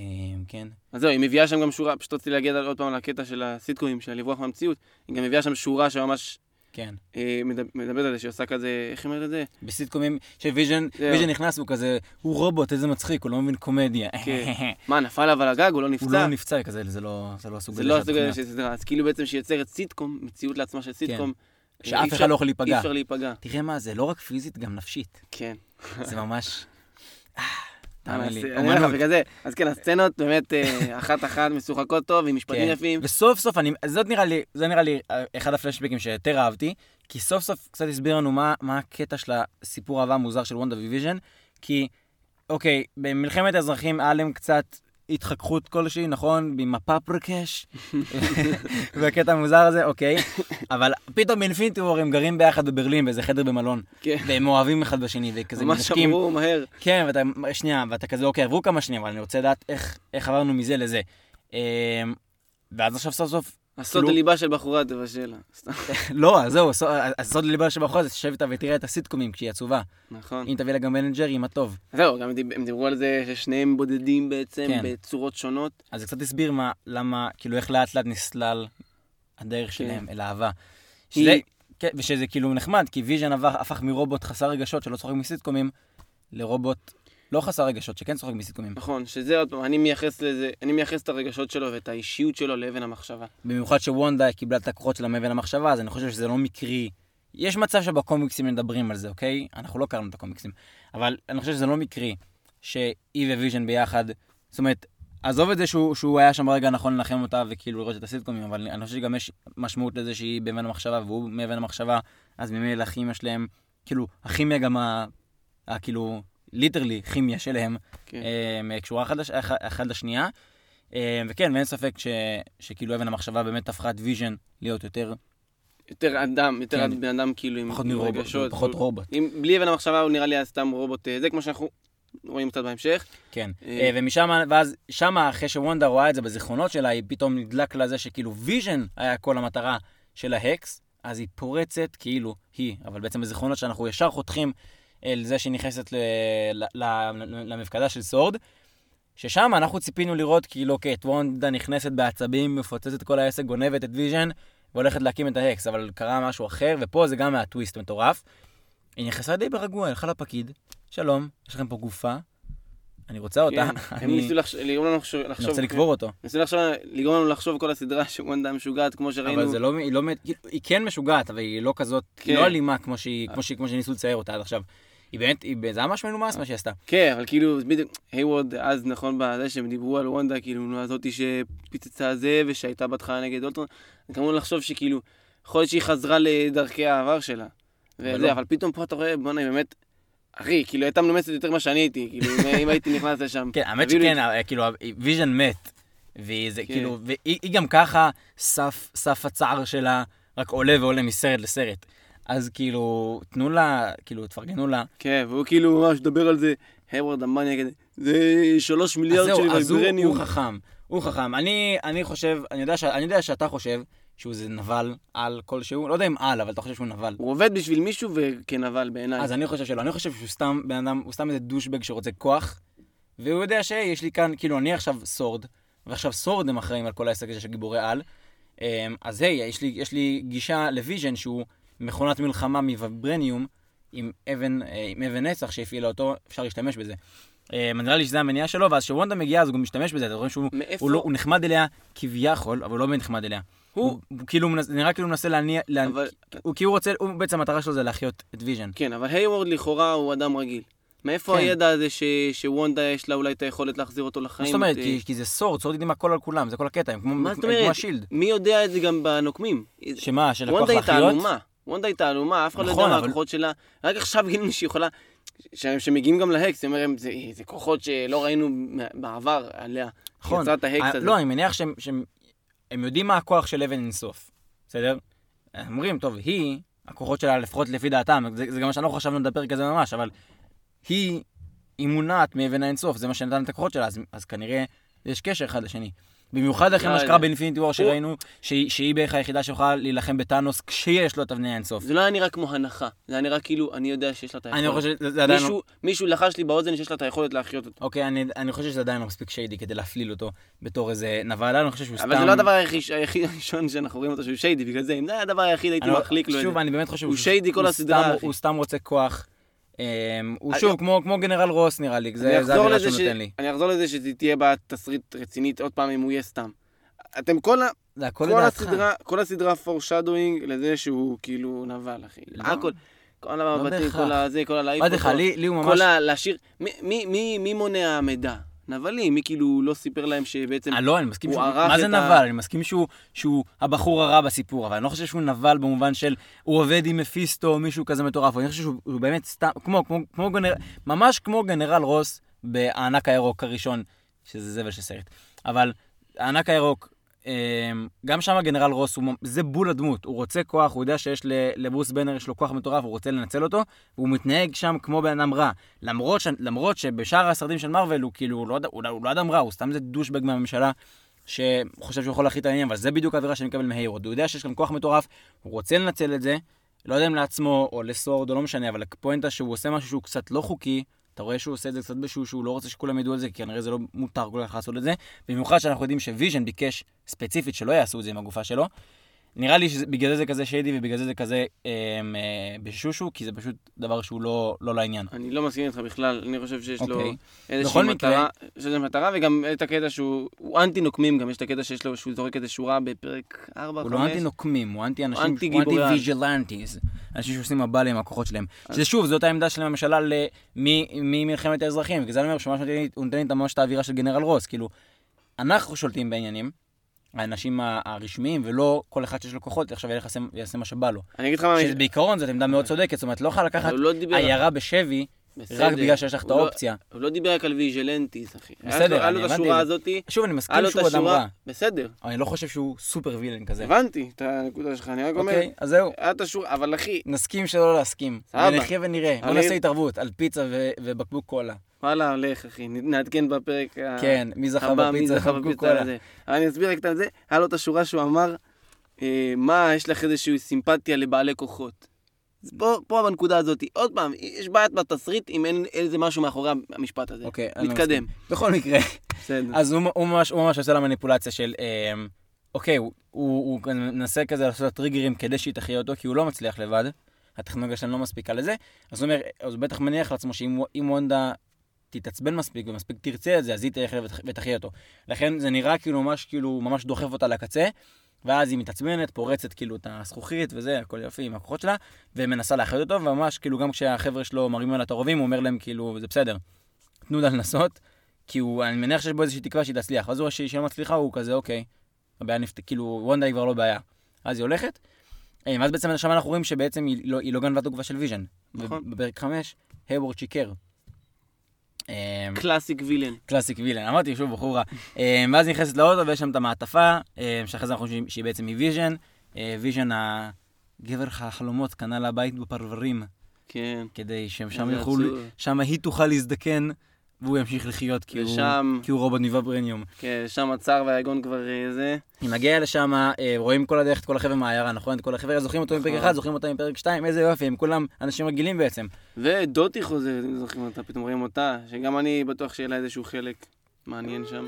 כן. אז זהו, היא מביאה שם גם שורה, פשוט רציתי להגיד עוד פעם על הקטע של הסיטקומים, של לברוח מהמציאות, היא גם מביאה שם שורה שממש כן. אה, מדבר- מדברת על זה, שהיא עושה כזה, איך היא אומרת את זה? בסיטקומים, שוויז'ן נכנס, הוא כזה, הוא רובוט, איזה מצחיק, הוא לא מבין קומדיה. כן. מה, נפל עליו על הגג, הוא לא הוא נפצע? לא נפצע כזה, זה לא זה לא הסוג זה הזה לא של הסוג הזה התוכניות. של סדרה, אז כאילו בעצם שהיא יוצרת סיטקום, מציאות לעצמה של סיטקום. אה, שאף אי אחד לא יכול אי להיפגע. אפשר להיפגע, תראה מה, זה לא רק פיזית, גם נפשית. כן. זה ממש... תאמין לי, אומר לך, אומנות. בגלל זה, אז כן, הסצנות באמת אה, אחת-אחת משוחקות טוב, עם משפטים כן. יפים. וסוף סוף, זאת נראה לי, זה נראה לי אה, אחד הפלשבקים שיותר אהבתי, כי סוף סוף קצת הסביר לנו מה, מה הקטע של הסיפור אהבה המוזר של וונדה וויז'ן, כי, אוקיי, במלחמת האזרחים היה להם קצת התחככות כלשהי, נכון? עם הפפריקש, והקטע המוזר הזה, אוקיי, אבל פתאום ב Infinity War הם גרים ביחד בברלין, באיזה חדר במלון, כן. והם אוהבים אחד בשני, וכזה ממש מתנשקים. אמרו מהר. כן, ואתה, שנייה, ואתה כזה, אוקיי, עברו כמה שנים, אבל אני רוצה לדעת איך, איך עברנו מזה לזה. אמ, ואז עכשיו סוף סוף, הסוד כאילו- הליבה של בחורה תבשל לה. לא, אז זהו, הסוד- לליבה של בחורה זה תשב איתה ותראה את הסיטקומים כשהיא עצובה. נכון. אם תביא לה Ben and Jerry, מה טוב. זהו, גם הם דיברו על זה ששניהם בודדים בעצם, כן. בצורות שונות. אז זה קצת הסביר מה, למה, כאילו, איך לאט לאט נסלל הדרך שלהם אל האהבה. שזה, היא- כן, ושזה כאילו נחמד, כי ויז'ן הפך מרובוט חסר רגשות שלא צוחק מסיטקומים, לרובוט לא חסר רגשות, שכן צוחק מסיטקומים. נכון, שזה עוד פעם, אני מייחס לזה, אני מייחס את הרגשות שלו ואת האישיות שלו לאבן המחשבה. במיוחד שוונדה קיבלה את הכוחות שלה מאבן המחשבה, אז אני חושב שזה לא מקרי. יש מצב שבקומיקסים מדברים על זה, אוקיי? אנחנו לא קראנו את הקומיקסים. אבל אני חושב שזה לא מקרי שהיא וויז'ן ביחד, זאת אומרת, עזוב את זה שהוא, שהוא היה שם ברגע הנכון לנחם אותה וכאילו לראות את הסיטקומים, אבל אני חושב שגם יש משמעות לזה שהיא באבן המחשבה והוא מאבן המחשבה, אז ממילא הכימיה שלהם, כאילו, הכימיה גם ה... ה כאילו, literally כימיה שלהם, כן. אה, קשורה אחד לשנייה. אה, וכן, ואין ספק ש... שכאילו אבן המחשבה באמת הפכה את ויז'ן להיות יותר, יותר אדם, יותר כן. בן אדם כאילו עם פחות עם מרובוט, רגשות. פחות הוא- רובוט. אם- בלי אבן המחשבה הוא נראה לי סתם רובוט, אה, זה כמו שאנחנו רואים קצת בהמשך. כן. ומשם, ואז שמה, אחרי שוונדה רואה את זה בזיכרונות שלה, היא פתאום נדלק לזה שכאילו ויז'ן היה כל המטרה של ההקס, אז היא פורצת, כאילו היא, אבל בעצם בזיכרונות שאנחנו ישר חותכים אל זה שהיא נכנסת ל... ל... ל... למפקדה של סורד, ששם אנחנו ציפינו לראות כאילו, אוקיי, את וונדה נכנסת בעצבים, מפוצצת את כל העסק, גונבת את ויז'ן, והולכת להקים את ההקס, אבל קרה משהו אחר, ופה זה גם היה טוויסט מטורף. היא נכנסה די ברגוע, הלכה לפקיד, שלום, יש לכם פה גופה, אני רוצה אותה, כן, הם אני ניסו לחש- לגרום לנו לחשוב, אני לחשוב- רוצה לקבור אותו. ניסו לחשוב, לגרום לנו לחשוב כל הסדרה שוונדה משוגעת, כמו שראינו. אבל זה לא, היא לא, היא כן משוגעת, אבל היא לא כזאת, היא כן. לא אלימה כמו שהיא, כמו שניסו לצייר אותה עד עכשיו. היא באמת, היא, זה ממש מנומס מה שהיא עשתה. כן, אבל כאילו, בדיוק, הייוורד, אז נכון בזה שהם דיברו על וונדה, כאילו, נו, הזאתי שפיצצה זה, ושהייתה בהתחלה נגד אולטרון, גרמו לחשוב שכאילו, יכול להיות שהיא חזרה לדרכי העבר שלה. וזה, לא. אבל פתאום פה אתה רואה, בוא'נה, היא באמת, אחי, כאילו, הייתה מנומסת יותר ממה שאני הייתי, כאילו, אם- הייתי נכנס לשם. כן, האמת שכן, אה, כאילו, ויז'ן מת. והיא זה, כן. כאילו, והיא היא גם ככה, סף הצער שלה, רק עולה ועולה מסרט לסרט. אז כאילו, תנו לה, כאילו, תפרגנו לה. כן, והוא כאילו ממש מדבר על זה, הייוורד המאניאק כזה, זה שלוש אז מיליארד זהו, של אז הוא, ויברניום. הוא חכם. הוא חכם. אני, אני חושב, אני יודע, ש, אני יודע שאתה חושב שהוא זה נבל על כלשהו, לא יודע אם על, אבל אתה חושב שהוא נבל. הוא עובד בשביל מישהו וכנבל בעיניי. אז אני חושב שלא, אני חושב שהוא סתם בן אדם, הוא סתם איזה douchebag שרוצה כוח, והוא יודע שיש לי כאן, כאילו, אני עכשיו סורד, ועכשיו סורד הם אחראים על כל העסק הזה של גיבורי על, אמ, אז היי, יש לי, יש לי גישה לוויז'ן שהוא מכונת מלחמה מוויברניום, עם אבן, אה, עם אבן נצח שהפעילה אותו, אפשר להשתמש בזה. נראה לי שזה המניע שלו, ואז כשוונדה מגיעה אז הוא משתמש בזה, אתה רואה שהוא מאיפה? הוא לא, הוא נחמד אליה כביכול, אבל הוא לא באמת נחמד אליה. הוא- הוא, הוא כאילו, מנס- נראה כאילו הוא מנסה להניע, לה- אבל- הוא, כי הוא רוצה, הוא בעצם המטרה שלו זה להחיות את ויז'ן. כן, אבל הייוורד לכאורה הוא אדם רגיל. מאיפה כן. הידע הזה ש- שוונדה יש לה אולי את היכולת להחזיר אותו מה לחיים? זאת אומרת? את, כי, כי זה סורד, סורד יודעים הכל על כולם, זה כל הקטע, הם כמו, מה זאת כמו אומרת? השילד. מי יודע את זה גם בנוקמים? שמה, של הכוח וונדה היא להחיות? תעלומה. וונדה היא תעלומה, אף אחד לא נכון, יודע מה אבל- הכוחות שלה. רק עכשיו גילינו שהיא יכולה... שמגיעים גם להקס, היא אומרת, זה, זה כוחות שלא ראינו מה- בעבר עליה. נכון. יצרה את ההקס אה, הזה. לא, אני מניח שהם, שהם הם יודעים מה הכוח של אבן אינסוף, בסדר? הם אומרים, טוב, היא, הכוחות שלה, לפחות לפי דעתם, זה, זה גם מה שאנחנו חשבנו לדבר כזה ממש, אבל היא, היא מונעת מאבן האינסוף, זה מה שנתן את הכוחות שלה, אז, אז כנראה יש קשר אחד לשני. במיוחד אחרי לא מה שקרה. באינפיניטי וור שראינו, שהיא, בערך היחידה שיכולה להילחם בטאנוס כשיש לו את אבני האינסוף. זה לא היה נראה כמו הנחה, זה היה נראה כאילו, אני יודע שיש לה את היכולת. אני חושב שזה עדיין לא... מישהו, לחש לי באוזן שיש לה את היכולת להחיות אותו. אוקיי, אני, חושב שזה עדיין לא מספיק שיידי כדי להפליל אותו בתור איזה נבל, אני חושב שהוא סתם... אבל זה לא הדבר היחיד הראשון שאנחנו רואים אותו שהוא שיידי, בגלל זה, אם זה היה הדבר היחיד הייתי לא- מחליק לו את שוב, זה. אני באמת חושב הוא שהוא- שיידי כל הוא הסדרה, סתם- אחי. הוא סתם רוצה כוח. אמ, הוא שוב, כמו כמו גנרל רוס נראה לי, זה זה לזה שהוא נותן לי. אני אחזור לזה שתהיה בה תסריט רצינית עוד פעם אם הוא יהיה סתם. אתם כל ה- זה כל. הסדרה, כל הסדרה foreshadowing לזה שהוא כאילו נבל, אחי. לא. הכל. כל המבטים, בהכרח. כל הזה, כל הלהעיף מה דרך, לי לי הוא ממש... כל ה... להשאיר... מי- מי- מי מי מונע מידע? נבלים, מי כאילו לא סיפר להם שבעצם... אה, לא, אני מסכים הוא שהוא... ערך מה זה את ה- נבל? אני מסכים שהוא- שהוא הבחור הרע בסיפור, אבל אני לא חושב שהוא נבל במובן של הוא עובד עם מפיסטו או מישהו כזה מטורף, אני חושב שהוא הוא באמת סתם, כמו, כמו, כמו גנרל, ממש כמו גנרל רוס בענק הירוק הראשון, שזה זבל של סרט. אבל הענק הירוק, גם שם הגנרל רוס, הוא, זה בול הדמות, הוא רוצה כוח, הוא יודע שיש לברוס בנר, יש לו כוח מטורף, הוא רוצה לנצל אותו, והוא מתנהג שם כמו בן אדם רע. למרות, ש, למרות שבשאר הסרטים של מארוול הוא כאילו, הוא לא, הוא, לא- הוא לא אדם רע, הוא סתם איזה douchebag מהממשלה. שחושב שהוא יכול להחליט על העניין, אבל זה בדיוק האווירה שאני מקבל מהייוורד. הוא יודע שיש כאן כוח מטורף, הוא רוצה לנצל את זה, לא יודע אם לעצמו או לסורד או לא משנה, אבל הפואנטה שהוא עושה משהו שהוא קצת לא חוקי, אתה רואה שהוא עושה את זה קצת בשקט שהוא לא רוצה שכולם ידעו על זה, כי כנראה זה לא מותר כל כך לעשות את זה. במיוחד שאנחנו יודעים שוויז'ן ביקש ספציפית שלא יעשו את זה עם הגופה שלו. נראה לי שבגלל זה זה כזה שיידי ובגלל זה זה כזה אה, אה, בשושו, כי זה פשוט דבר שהוא לא, לא לעניין. אני לא מסכים איתך בכלל, אני חושב שיש לו אוקיי. איזושהי בכל מקרה- מטרה, יש לזה מטרה, וגם את הקטע שהוא הוא אנטי נוקמים, גם יש את הקטע שיש לו, שהוא זורק איזה שורה בפרק 4, הוא 5. לא אנטי נוקמים, הוא אנטי אנשים, אנטי הוא אנטי. ויג'לנטיז. אנשים שעושים מב"ל עם הכוחות שלהם. שזה שוב, זאת העמדה של הממשלה ממלחמת האזרחים. בגלל זה אני אומר שממש נותן לי- ממש את האווירה של גנרל רוס. כאילו, אנחנו שולטים בעניינים, האנשים הרשמיים, ולא כל אחד שיש לו כוחות עכשיו ילך יעשה- מה שבא לו. אני אגיד לך מה, שבעיקרון זאת עמדה מאוד צודקת, זאת אומרת, לא יכולה לקחת לא. עיירה בשבי, בסדר. רק בגלל שיש לך את לא- האופציה. הוא לא דיבר רק על vigilantes, אחי. היה בסדר, לו- היה לו אני את הבנתי השורה את זה. הזאתי, שוב, אני היה מסכים לו את שהוא אדם. רע, בסדר, אני לא חושב שהוא super villain כזה. הבנתי את הנקודה שלך, אני רק אומר, אוקיי, אז זהו. היה את השורה, אבל אחי, נסכים שלא להסכים. סבבה. ונחיה ונראה. בוא נעשה התערבות על פיצה ובקבוק קולה. וואלה, הולך, אחי, נעדכן בפרק ה- כן, מי זכה הבא, בפיצה ובקבוק קולה. אני אסביר רק את זה, היה לו את השורה שהוא אמר, אה, מה, יש לך איזושהי סימפתיה לבעלי כוחות. אז פה, פה בנקודה הזאת, עוד פעם, יש בעיית בתסריט אם אין איזה משהו מאחורי המשפט הזה. אוקיי, אני לא מתקדם. בכל מקרה, בסדר. אז הוא הוא ממש הוא ממש עושה לה מניפולציה של, אמ, אוקיי, הוא- הוא הוא מנסה כזה לעשות לה טריגרים כדי שהיא תחיה אותו, כי הוא לא מצליח לבד. הטכנולוגיה שלהם לא מספיקה לזה. אז הוא אומר, אז הוא בטח מניח לעצמו שאם אם וונדה תתעצבן מספיק ומספיק תרצה את זה, אז היא תלך ות- ותחיה אותו. לכן זה נראה כאילו ממש כאילו, ממש דוחף אותה לקצה, ואז היא מתעצבנת, פורצת כאילו את הזכוכית וזה, הכל יופי עם הכוחות שלה, ומנסה להחיות אותו, וממש כאילו גם כשהחבר'ה שלו מרימים עליה את הרובים, הוא אומר להם כאילו, זה בסדר, תנו לה לנסות, כי הוא, אני מניח שיש בו איזושהי תקווה שהיא תצליח. אז הוא רואה שהיא לא מצליחה, הוא כזה, אוקיי, הבעיה נפת... כאילו, וונדה היא כבר לא בעיה. אז היא הולכת, אה, ואז בעצם שם אנחנו רואים שבעצם היא לא, היא לא גנבה את הגופה של ויז'ן. נכון. בפרק 5, היוורד שיקר. אה, classic villain. Classic villain, אמרתי שוב בחורה. אה, ואז נכנסת לאוטו ויש שם את המעטפה, אה, שאחרי זה אנחנו חושבים שהיא בעצם מוויז'ן. ויז'ן, הגבר החלומות, קנה לה בית בפרברים, כן. כדי שהם שם איזה יוכלו. שם היא תוכל להזדקן, והוא ימשיך לחיות, כי הוא- ושם, כי הוא רובוט מ vibranium. כן, שם הצער והיגון כבר אה, זה. היא מגיעה לשם, אה, רואים כל הדרך את כל החבר'ה מהעיירה, נכון? את כל החבר'ה, זוכרים אותו מפרק נכון. אחד, זוכרים אותם מפרק שתיים, איזה יופי, הם כולם אנשים רגילים בעצם. ודוטי חוזרת, אם זוכרים אותה, פתאום רואים אותה, שגם אני בטוח שיהיה לה איזשהו חלק מעניין שם.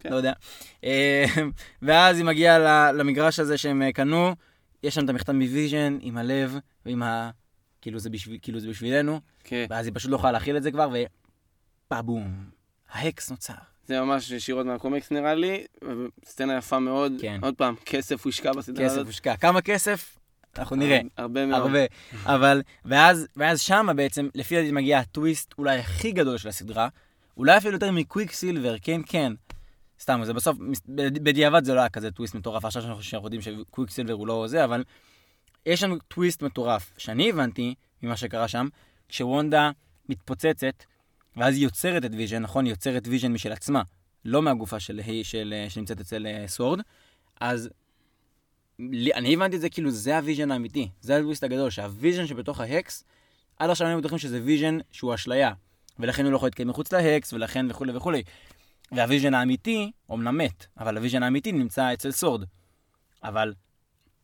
כן. לא יודע. אה, ואז היא מגיעה למגרש הזה שהם קנו, יש שם את המכתב מוויז'ן עם הלב ועם ה... כאילו זה, בשביל, כאילו זה בשבילנו, כן, ואז היא פשוט לא יכולה להכיל את זה כבר, ופאבום, ההקס נוצר. זה ממש ישירות מהקומיקס נראה לי, סצנה יפה מאוד. כן. עוד פעם, כסף הושקע בסדרה כסף הזאת. הושקע. כמה כסף? אנחנו נראה. הרבה מאוד. הרבה. אבל, ואז, ואז שמה בעצם, לפי דעתי מגיע הטוויסט אולי הכי גדול של הסדרה, אולי אפילו יותר מקוויק סילבר, כן, כן. סתם, זה בסוף, בדיעבד זה לא היה כזה טוויסט מטורף, עכשיו שאנחנו יודעים שקוויק סילבר הוא לא זה, אבל יש לנו טוויסט מטורף, שאני הבנתי ממה שקרה שם, כשוונדה מתפוצצת, ואז היא יוצרת את ויז'ן, נכון? היא יוצרת ויז'ן משל עצמה, לא מהגופה של, של, של, שנמצאת אצל אה, סוורד, אז לי- אני הבנתי את זה כאילו זה הוויז'ן האמיתי, זה הטוויסט הגדול, שהוויז'ן שבתוך ה Hex, עד עכשיו היינו בטוחים שזה ויז'ן שהוא אשליה, ולכן הוא לא יכול להתקיים מחוץ ל Hex, ולכן וכולי וכולי. והוויז'ן האמיתי, אומנם מת, אבל הוויז'ן האמיתי נמצא אצל סורד. אבל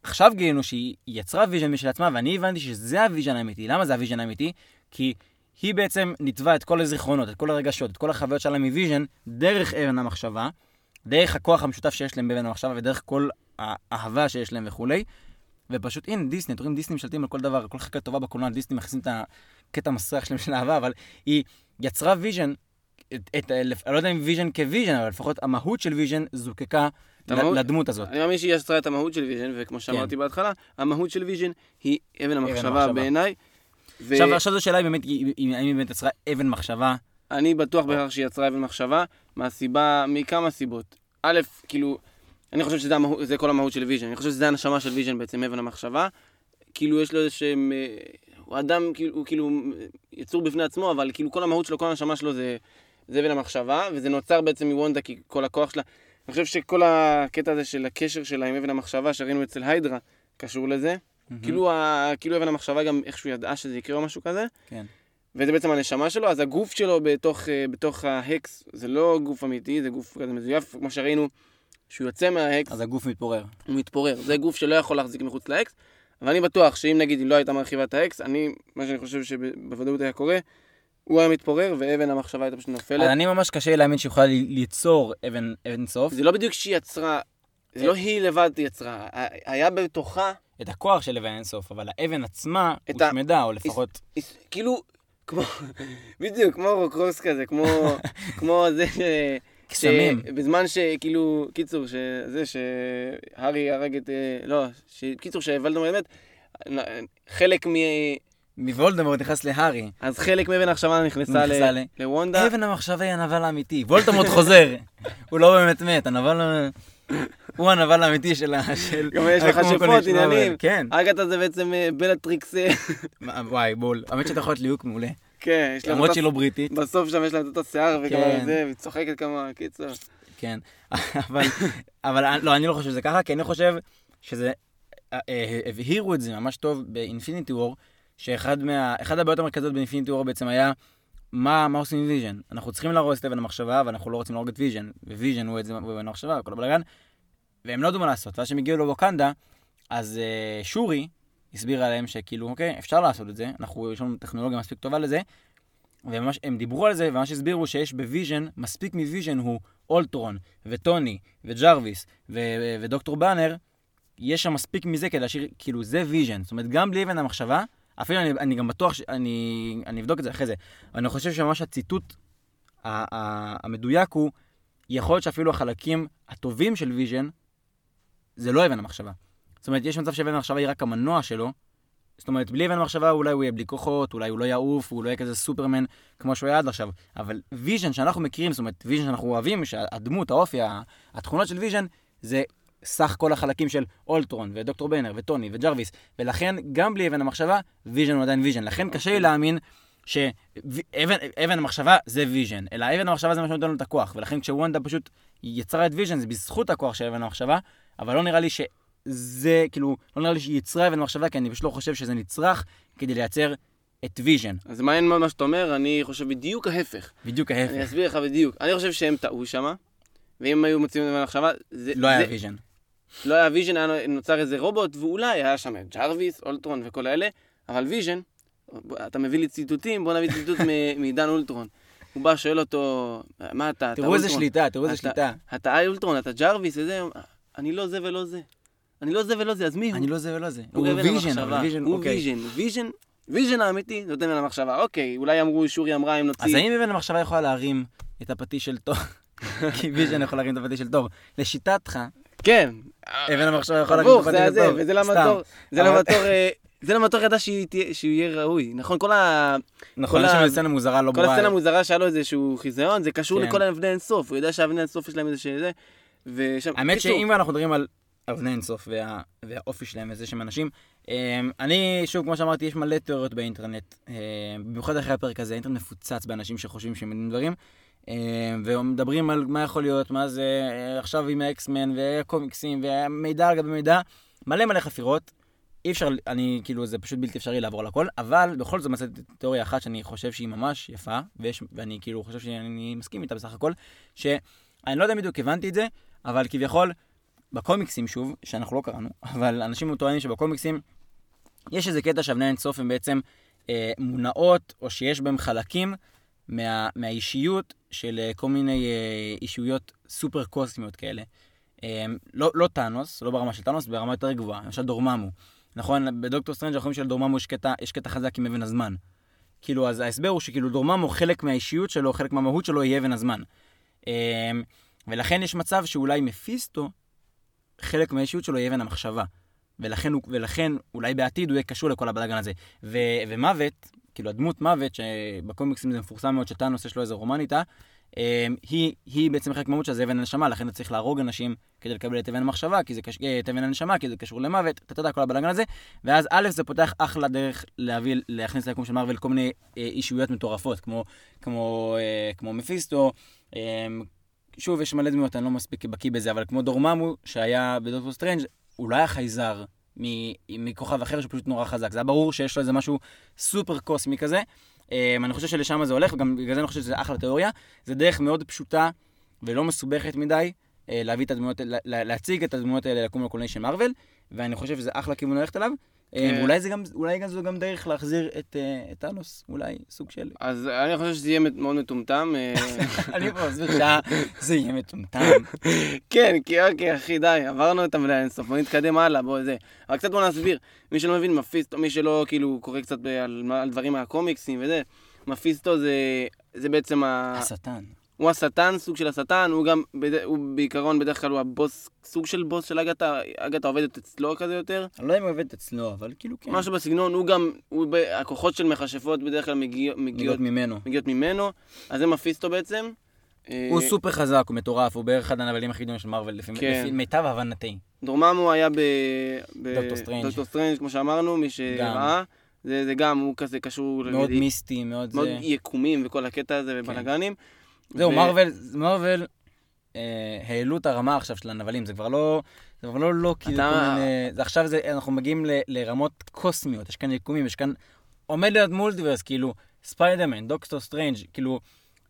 עכשיו גילינו שהיא יצרה ויז'ן משל עצמה, ואני הבנתי שזה הוויז'ן האמיתי. למה זה הוויז'ן האמיתי? כי היא בעצם ניתבה את כל הזיכרונות, את כל הרגשות, את כל החוויות שלה מוויז'ן, דרך אבן המחשבה, דרך הכוח המשותף שיש להם באבן המחשבה, ודרך כל האהבה שיש להם וכולי. ופשוט, הנה, דיסני, אתם רואים, דיסני משתלטים על כל דבר, כל חלקה טובה בקולנוע, דיסני מכניסים את הקטע המסריח שלהם של אהבה, אבל היא יצרה ויז'ן, את, את, אני לא יודע אם ויז'ן כוויז'ן, אבל לפחות המהות של ויז'ן זוקקה את המהות- לדמות הזאת. אני מאמין שהיא יצרה את המהות של ויז'ן, וכמו שאמרתי בהתחלה, המהות של ויז'ן היא אבן המחשבה. בעיניי. ו- עכשיו, עכשיו זו שאלה אם באמת, היא- האם היא באמת יצרה אבן מחשבה. אני בטוח בכך שהיא יצרה אבן מחשבה, מהסיבה, מכמה סיבות. א', כאילו, אני חושב שזה המהות, זה כל המהות של ויז'ן. אני חושב שזה הנשמה של ויז'ן בעצם, אבן המחשבה. כאילו, יש לו איזה שהם... אה, הוא אדם, כאילו, הוא כאילו אה, יצור בפני עצמו, אבל כאילו כל המהות שלו, כל הנשמה שלו זה, זה אבן המחשבה, וזה נוצר בעצם מוונדה, כי כל הכוח שלה... אני חושב שכל הקטע הזה של הקשר שלה עם אבן המחשבה, שראינו אצל היידרה, קשור לזה. כאילו, ה, כאילו אבן המחשבה גם איכשהו ידעה שזה יקרה או משהו כזה. כן. וזה בעצם הנשמה שלו, אז הגוף שלו בתוך, אה, בתוך ההקס, זה לא גוף אמיתי, זה גוף כזה מזויף, כמו שראינו, שהוא יוצא מההקס, אז הגוף מתפורר. הוא מתפורר. זה גוף שלא יכול להחזיק מחוץ להקס, אבל אני בטוח שאם נגיד היא לא הייתה מרחיבה את האקס, אני, מה שאני חושב שבוודאות היה קורה, הוא היה מתפורר ואבן המחשבה הייתה פשוט אז נופלת. אני ממש קשה להאמין שהיא יכולה ליצור אבן אבן סוף. זה לא בדיוק שהיא יצרה, זה לא היא לבד יצרה, היה בתוכה, את הכוח של אבן אינסוף, אבל האבן עצמה הושמדה, או לפחות... כאילו, כמו, בדיוק, כמו רוקרוס כזה, כמו, כמו זה ש... קסמים. בזמן שכאילו, קיצור, שזה שהארי הרג את, אה, לא, קיצור שוולדמורט מת, נ- חלק מ... מוולדמורט נכנס להארי. אז חלק מאבן המחשבה נכנסה ל- לוונדה. אבן המחשבה היא הנבל האמיתי. וולדמורט חוזר. הוא לא באמת מת, הנבל... הוא הנבל האמיתי של ה... גם יש לך שפות. עניינים. כן. אגתה זה בעצם אה, בלטריקס, אה, וואי, בול. האמת שאתה יכול להיות ליהוק מעולה. כן, יש להם למרות שהיא לא בריטית. בסוף שם יש להם את אותו שיער וגם כן. זה, והיא צוחקת כמה, קיצור. כן. אבל, אבל לא, אני לא חושב שזה ככה, כי אני חושב שזה, אה, הבהירו את זה ממש טוב ב Infinity War, שאחד מה, אחד הבעיות המרכזיות ב Infinity War בעצם היה, מה, מה עושים עם ויז'ן? אנחנו צריכים להרוס את אבן המחשבה, אבל אנחנו לא רוצים להרוג את ויז'ן, וויז'ן הוא את זה, אבן המחשבה, כל הבלאגן, והם לא ידעו מה לעשות. ואז כשהם הגיעו לווקנדה, אז אה, שורי הסבירה להם שכאילו, אוקיי, אפשר לעשות את זה, אנחנו, יש לנו טכנולוגיה מספיק טובה לזה, וממש, הם דיברו על זה, וממש הסבירו שיש בוויז'ן, מספיק מוויז'ן הוא אולטרון, וטוני, וג'רוויס, ו- ודוקטור באנר, יש שם מספיק מזה כדי להשאיר, כאילו, זה ויז'ן. זאת אומרת, גם בלי אבן המחשבה, אפילו אני, אני גם בטוח, ש- אני, אבדוק את זה אחרי זה, אני חושב שממש הציטוט ה- ה- המדויק הוא, יכול להיות שאפילו החלקים הטובים של ויז'ן, זה לא אבן המחשבה. זאת אומרת, יש מצב שאבן המחשבה היא רק המנוע שלו, זאת אומרת, בלי אבן המחשבה אולי הוא יהיה בלי כוחות, אולי הוא לא יעוף, הוא לא יהיה כזה סופרמן כמו שהוא היה עד עכשיו. אבל ויז'ן שאנחנו מכירים, זאת אומרת, ויז'ן שאנחנו אוהבים, שהדמות, האופי, התכונות של ויז'ן, זה סך כל החלקים של אולטרון, ודוקטור בנר, וטוני, וג'רוויס. ולכן, גם בלי אבן המחשבה, ויז'ן הוא עדיין ויז'ן. לכן קשה לי להאמין שאבן המחשבה זה ויז'ן, אלא אבן המחשבה זה מה שנותן לו את הכוח. ולכן כשוונדה פשוט יצרה את ויז'ן, זה בזכות הכוח של אבן המחשבה, אבל לא נראה לי. שזה, כאילו, לא נראה לי שהיא יצרה אבן המחשבה, כי אני פשוט לא חושב שזה נצרך כדי לייצר את ויז'ן. אז מעניין מה שאתה אומר, אני חושב בדיוק ההפך. בדיוק אני ההפך. אסביר לך בדיוק. אני חושב שהם טעו שמה, ואם היו מוציאים את האבן מחשבה, זה... לא היה זה- ויז'ן. לא היה ויז'ן, היה נוצר איזה רובוט, ואולי היה שם ג'רוויס, אולטרון וכל האלה, אבל ויז'ן, אתה מביא לי ציטוטים, בוא נביא ציטוט מעידן אולטרון. הוא בא, שואל אותו, מה אתה? אתה תראו איזה? שליטה, תראו איזה שליטה. אתה איי אולטרון, אתה ג'רוויס, וזה, אני לא זה ולא זה. אני לא זה ולא זה, אז מי הוא? אני לא זה ולא זה. הוא הוא ויז'ן, המחשבה. אבל ויז'ן, הוא אוקיי. ויז'ן, ויז'ן, ויז'ן האמיתי, נותן לה מחשבה. אוקיי, אולי אמרו, שורי אמרה, אם אז נוציא... האם אבן המחשבה יכולה להרים את הפטיש של תור? כי ויז'ן יכול להרים את הפטיש של תור. לשיטתך, כן. אבן המחשבה הפטיש זה של הזה, תור. וזה למה. תור, זה למה תור, אה, זה למה תור ידע שהוא יהיה ראוי. נכון, כל ה... נכון, כל יש שם סצנה מוזרה לא כל ברורה. הסצנה המוזרה שהיה לו איזשהו חיזיון, זה קשור כן. לכל האבני אינסוף, הוא יודע שהאבני אינסוף יש להם איזה שזה. האמת שאם אנחנו מדברים על אבני אינסוף וה- והאופי שלהם וזה שהם אנשים, אני, שוב, כמו שאמרתי, יש מלא תיאוריות באינטרנט, אמ, במיוחד אחרי הפרק הזה, האינטרנט מפוצץ באנשים שחושבים שהם דברים, אמ, ומדברים על מה יכול להיות, מה זה אה, עכשיו עם האקסמן והקומיקסים והמידע על גבי מידע, מלא מלא חפירות. אי אפשר, אני, כאילו, זה פשוט בלתי אפשרי לעבור על הכל, אבל בכל זאת מצאתי תיאוריה אחת שאני חושב שהיא ממש יפה, ויש, ואני כאילו חושב שאני מסכים איתה בסך הכל, שאני לא יודע בדיוק הבנתי את זה, אבל כביכול, בקומיקסים שוב, שאנחנו לא קראנו, אבל אנשים טוענים שבקומיקסים יש איזה קטע שאבני אינסוף הם בעצם אה, מונעות, או שיש בהם חלקים מה, מהאישיות של אה, כל מיני אה, אישויות סופר קוסמיות כאלה. אה, לא, לא טאנוס, לא ברמה של טאנוס, ברמה יותר גבוהה, למשל דורממו. נכון, בדוקטור סטרנג' אנחנו רואים שלדורממו יש קטע, יש קטע חזק עם אבן הזמן. כאילו, אז ההסבר הוא שכאילו דורממו, חלק מהאישיות שלו, חלק מהמהות שלו, יהיה אבן הזמן. אה, ולכן יש מצב שאולי מפיסטו, חלק מהאישיות שלו יהיה אבן המחשבה. ולכן, ולכן אולי בעתיד הוא יהיה קשור לכל הבלאגן הזה. ו, ומוות, כאילו הדמות מוות, שבקומיקסים זה מפורסם מאוד שטאנוס יש לו איזה רומן איתה, אה, היא, היא בעצם חלק מהמהות שזה אבן הנשמה, לכן אתה צריך להרוג אנשים כדי לקבל את אבן המחשבה, כי זה קש... אה, את אבן הנשמה, כי זה קשור למוות, אתה יודע, כל הבלאגן הזה. ואז א', זה פותח אחלה דרך להביא, להכניס ליקום של מארוול כל מיני אה, אישויות מטורפות, כמו, כמו, אה, כמו מפיסטו, אה, שוב, יש מלא דמויות, אני לא מספיק בקיא בזה, אבל כמו דורממו, שהיה בדוקטור סטרנג', הוא לא היה חייזר מכוכב אחר שפשוט נורא חזק. זה היה ברור שיש לו איזה משהו סופר קוסמי כזה. Um, אני חושב שלשם זה הולך, וגם בגלל זה אני חושב שזה אחלה תיאוריה. זה דרך מאוד פשוטה ולא מסובכת מדי uh, להביא את הדמויות, לה- לה- להציג את הדמויות האלה ליקום הקולנועי של מארוול, ואני חושב שזה אחלה כיוון ללכת עליו. Um, כן. אולי זה גם, אולי זו גם דרך להחזיר את uh, את טאנוס, אולי סוג של... אז אני חושב שזה יהיה מאוד מטומטם. אה, אני פה מסביר שזה יהיה מטומטם. כן, כי אוקיי, אחי, די, עברנו את המדע אינסוף, בוא נתקדם הלאה, בוא זה. אבל קצת בוא נסביר. מי שלא מבין, מפיסטו, מי שלא כאילו קורא קצת על, דברים מהקומיקסים וזה, מפיסטו זה, זה בעצם ה... השטן. הוא השטן, סוג של השטן, הוא גם. הוא בעיקרון בדרך כלל הוא הבוס, סוג של בוס של אגתה, אגתה עובדת אצלו כזה יותר. אני לא יודע אם הוא עובד אצלו, אבל כאילו כן. משהו בסגנון, הוא גם, הוא ב... הכוחות של מכשפות בדרך כלל מגיע, מגיעות, ממנו. מגיעות ממנו, אז זה מפיסטו בעצם. הוא אה, סופר חזק, הוא מטורף, הוא בערך אחד הנבלים הכי גדולים של מארוול, לפי כן. לפי מיטב הבנתי. דורממו היה ב... ב... דוקטור סטרנג'. דוקטור סטרנג', כמו שאמרנו, מי שראה. זה, זה גם, הוא כזה קשור... מאוד מיסטי, מאוד מאוד זה. יקומים וכל הקטע הזה ובלאגנים. זהו, מארוול, מארוול אה, העלו את הרמה עכשיו של הנבלים, זה כבר לא, זה כבר לא לא כאילו אתה- עכשיו זה, אנחנו מגיעים ל- לרמות קוסמיות, יש כאן יקומים, יש כאן, עומד להיות multiverse, כאילו, ספיידרמן, דוקטור סטרנג', כאילו,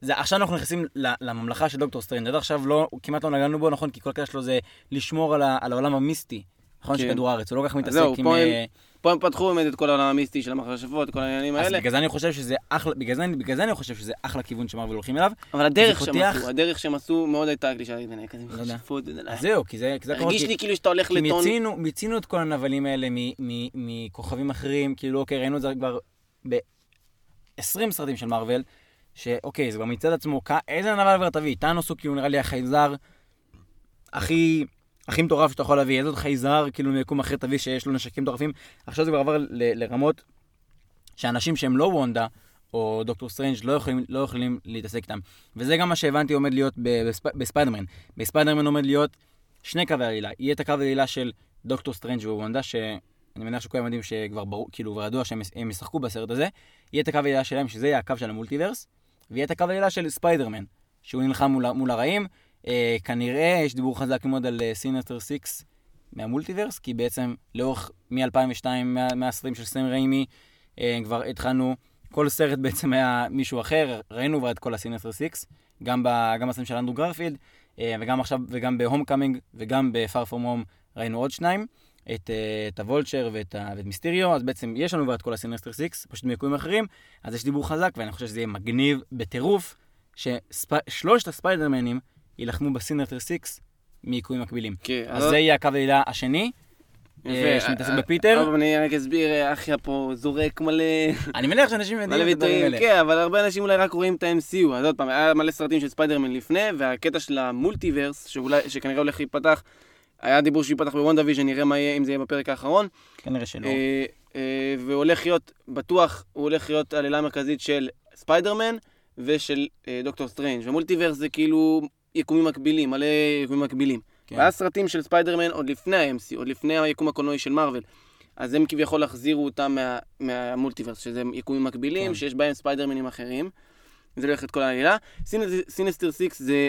זה, עכשיו אנחנו נכנסים לממלכה של דוקטור סטרנג', עד עכשיו לא, כמעט לא נגענו בו, נכון, כי כל הקטע שלו זה לשמור על, ה, על העולם המיסטי, נכון, כן. של כדור הארץ, הוא לא כל כך מתעסק עם... פה הם- פתחו באמת את כל העולם המיסטי של המכשפות, כל העניינים אז האלה. בגלל זה אני חושב שזה אחלה, בגלל זה, בגלל זה אני חושב שזה אחלה כיוון שמרוויל הולכים אליו. אבל הדרך שהם עשו, הדרך שהם עשו מאוד הייתה קלישה, כזה לא יודע. מכשפות. אז זהו, כי זה, כי זה הרגיש כי- לי כאילו שאתה הולך לטון... מיצינו, מיצינו את כל הנבלים האלה מ- מ- מכוכבים אחרים, כאילו, אוקיי, ראינו את זה כבר ב-20 סרטים של מארוול, שאוקיי, זה כבר מצד עצמו, איזה נבל כבר תביא? טאנוס הוא כאילו נראה לי החייזר הכי, הכי מטורף שאתה יכול להביא, איזה עוד חייזר, כאילו, מיקום אחר תביא שיש לו נשקים מטורפים. עכשיו זה כבר עבר ל- לרמות שאנשים שהם לא וונדה, או דוקטור סטרנג' לא יכולים, לא יכולים להתעסק איתם. וזה גם מה שהבנתי עומד להיות בספ- בספיידרמן. בספיידרמן עומד להיות שני קווי עלילה. יהיה את הקו העלילה של דוקטור סטרנג' ווונדה, שאני מניח שכולם יודעים שכבר ברור, כאילו, כבר ידוע שהם הם ישחקו בסרט הזה. יהיה את הקו העלילה שלהם, שזה יהיה הקו של ה multiverse, ויהיה את הקו העלילה של ספיידרמן, שהוא נלחם מול, מול הרעים. אה, כנראה יש דיבור חזק מאוד על Sinister 6 מה multiverse, כי בעצם לאורך מ-2002, מה- מהסרטים של סם ריימי, אה, כבר התחלנו, כל סרט בעצם היה מישהו אחר, ראינו כבר את כל ה Sinister Six, גם, ב- גם בסרטים של אנדרו גרפילד, אה, וגם עכשיו, וגם ב Homecoming, וגם ב Far From Home ראינו עוד שניים, את, אה, את הוולצ'ר ואת, ואת מיסטיריו, אז בעצם יש לנו כבר את כל ה Sinister Six, פשוט מיקומים אחרים, אז יש דיבור חזק, ואני חושב שזה יהיה מגניב בטירוף, ששלושת הספיידרמנים יילחמו ב Sinister Six מיקומים מקבילים. כן, אז זה יהיה הקו העלילה השני, אה, שמתעסק בפיטר. אבל אני רק אסביר, אה, אחיה פה זורק מלא... אני מניח שאנשים יודעים את הדברים האלה. כן, אבל הרבה אנשים אולי רק רואים את ה-MCU. אז עוד פעם, היה מלא סרטים של ספיידרמן לפני, והקטע של ה multiverse, שכנראה הולך להיפתח, היה דיבור שייפתח בוונדה ויז'ן, נראה מה יהיה, אם זה יהיה בפרק האחרון. כנראה שלא. אה, אה, והולך להיות, בטוח, הוא הולך להיות עלילה מרכזית של ספיידרמן ושל אה, דוקטור סטרנג'. ו multiverse זה כאילו יקומים מקבילים, מלא יקומים מקבילים. כן. והיה סרטים של ספיידרמן עוד לפני ה-MC, עוד לפני היקום הקולנועי של מארוול. אז הם כביכול החזירו אותם מה, מה multiverse, שזה יקומים מקבילים, כן. שיש בהם ספיידרמנים אחרים. זה הולך את כל העלילה. Sinister Six זה,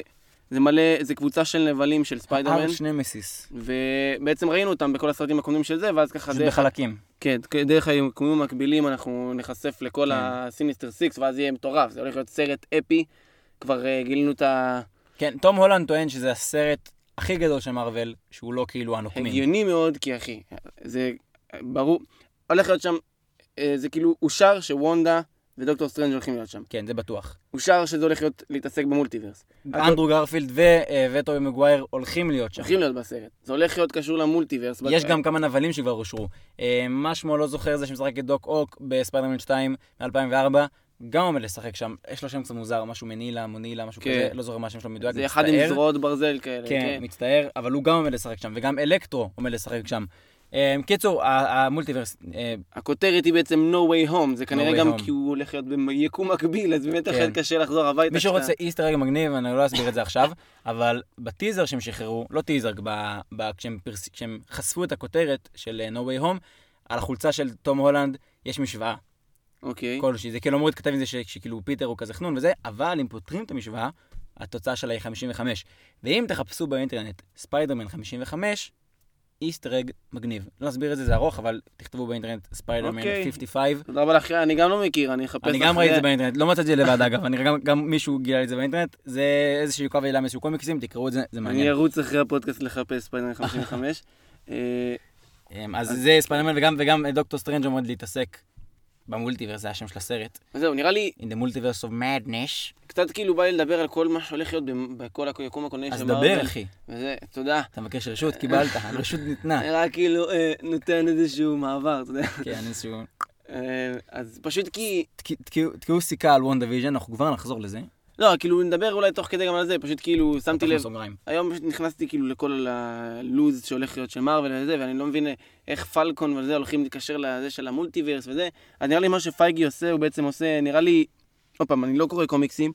זה מלא, זה קבוצה של נבלים של ספיידרמן, arch nemesis. ובעצם ראינו אותם בכל הסרטים הקודמים של זה, ואז ככה דרך, בחלקים. כן, דרך היקומים המקבילים אנחנו נחשף לכל כן. ה Sinister Six, ואז יהיה מטורף, זה הולך להיות סרט אפי. כבר אה, גילינו את ה... כן, תום הולנד טוען שזה הסרט הכי גדול של מארוול, שהוא לא כאילו הנוקמים. הגיוני מאוד, כי אחי, זה ברור, הולך להיות שם, אה, זה כאילו אושר שוונדה ודוקטור סטרנג' הולכים להיות שם. כן, זה בטוח. אושר שזה הולך להיות, להתעסק ב multiverse. אנדרו גרפילד ו- אה, וטובי מגווייר הולכים להיות שם. הולכים להיות בסרט. זה הולך להיות קשור ל multiverse. יש גם כמה נבלים שכבר אושרו. אה, מה שמו לא זוכר זה שמשחק את דוק אוק בספיידרמן 2 מ-2004, גם עומד לשחק שם. יש לו שם קצת מוזר, משהו מנילה, מונילה, משהו כן. כזה, לא זוכר מה השם שלו מדויק, זה אחד עם מצטער. זרועות ברזל כאלה. כן, מצטער, אבל הוא גם עומד לשחק שם, וגם אלקטרו עומד לשחק שם. אה, קיצור, המולטיברס, אה, הכותרת היא בעצם No way home, זה כנראה way גם home. כי הוא הולך להיות ביקום מקביל, אז באמת כן. קשה לחזור הביתה. מי שרוצה איסטר אג מגניב, אני לא אסביר את זה עכשיו, אבל בטיזר שהם שחררו, לא טיזר, ב- ב- כשהם פרס- כשהם חשפו את הכותרת של אה, No Way Home, על החולצה של תום הולנד יש משוואה אוקיי. כלשהי. זה כאילו אמור להתכתב עם זה ש- שכאילו פיטר הוא כזה חנון וזה, אבל אם פותרים את המשוואה, התוצאה שלה היא 55. ואם תחפשו באינטרנט ספיידרמן 55, Easter egg מגניב. לא אסביר את זה, זה ארוך, אבל תכתבו באינטרנט ספיידרמן אוקיי. 55. תודה רבה לך, אני גם לא מכיר, אני אחפש אני גם ראיתי את זה באינטרנט, לא מצאתי את זה לבד אגב, אני גם, גם מישהו גילה לי את זה באינטרנט, זה איזשהו קו עלילה מאיזשהו קומיקסים, תקראו את זה, זה אני מעניין. ארוץ אחרי הפודקאסט לחפש ספיידרמן 55. אה, אמ, אז זה ספיידרמן וגם, וגם דוקטור סטרנג' עומד להתעסק ב multiverse, זה השם של הסרט, אז זהו, נראה לי In the Multiverse of Madness. קצת כאילו בא לי לדבר על כל מה שהולך להיות בכל היקום הקולנועי אז של דבר מארוול. אחי, וזה, תודה. אתה מבקש רשות, קיבלת, הרשות ניתנה. נראה כאילו אה, נותן איזשהו מעבר, אתה יודע. כן, איזשהו... אה, אז פשוט כי... תק- תקעו- תקעו סיכה על וונדה ויז'ן, אנחנו כבר נחזור לזה. לא, כאילו נדבר אולי תוך כדי גם על זה, פשוט כאילו שמתי לב, סוגריים. היום פשוט נכנסתי כאילו לכל הלוז שהולך להיות של מארוול וזה, ואני לא מבין איך פלקון וזה הולכים להתקשר לזה של ה multiverse וזה. אז נראה לי מה שפייגי עושה, הוא בעצם עושה, נראה לי, עוד פעם, אני לא קורא קומיקסים,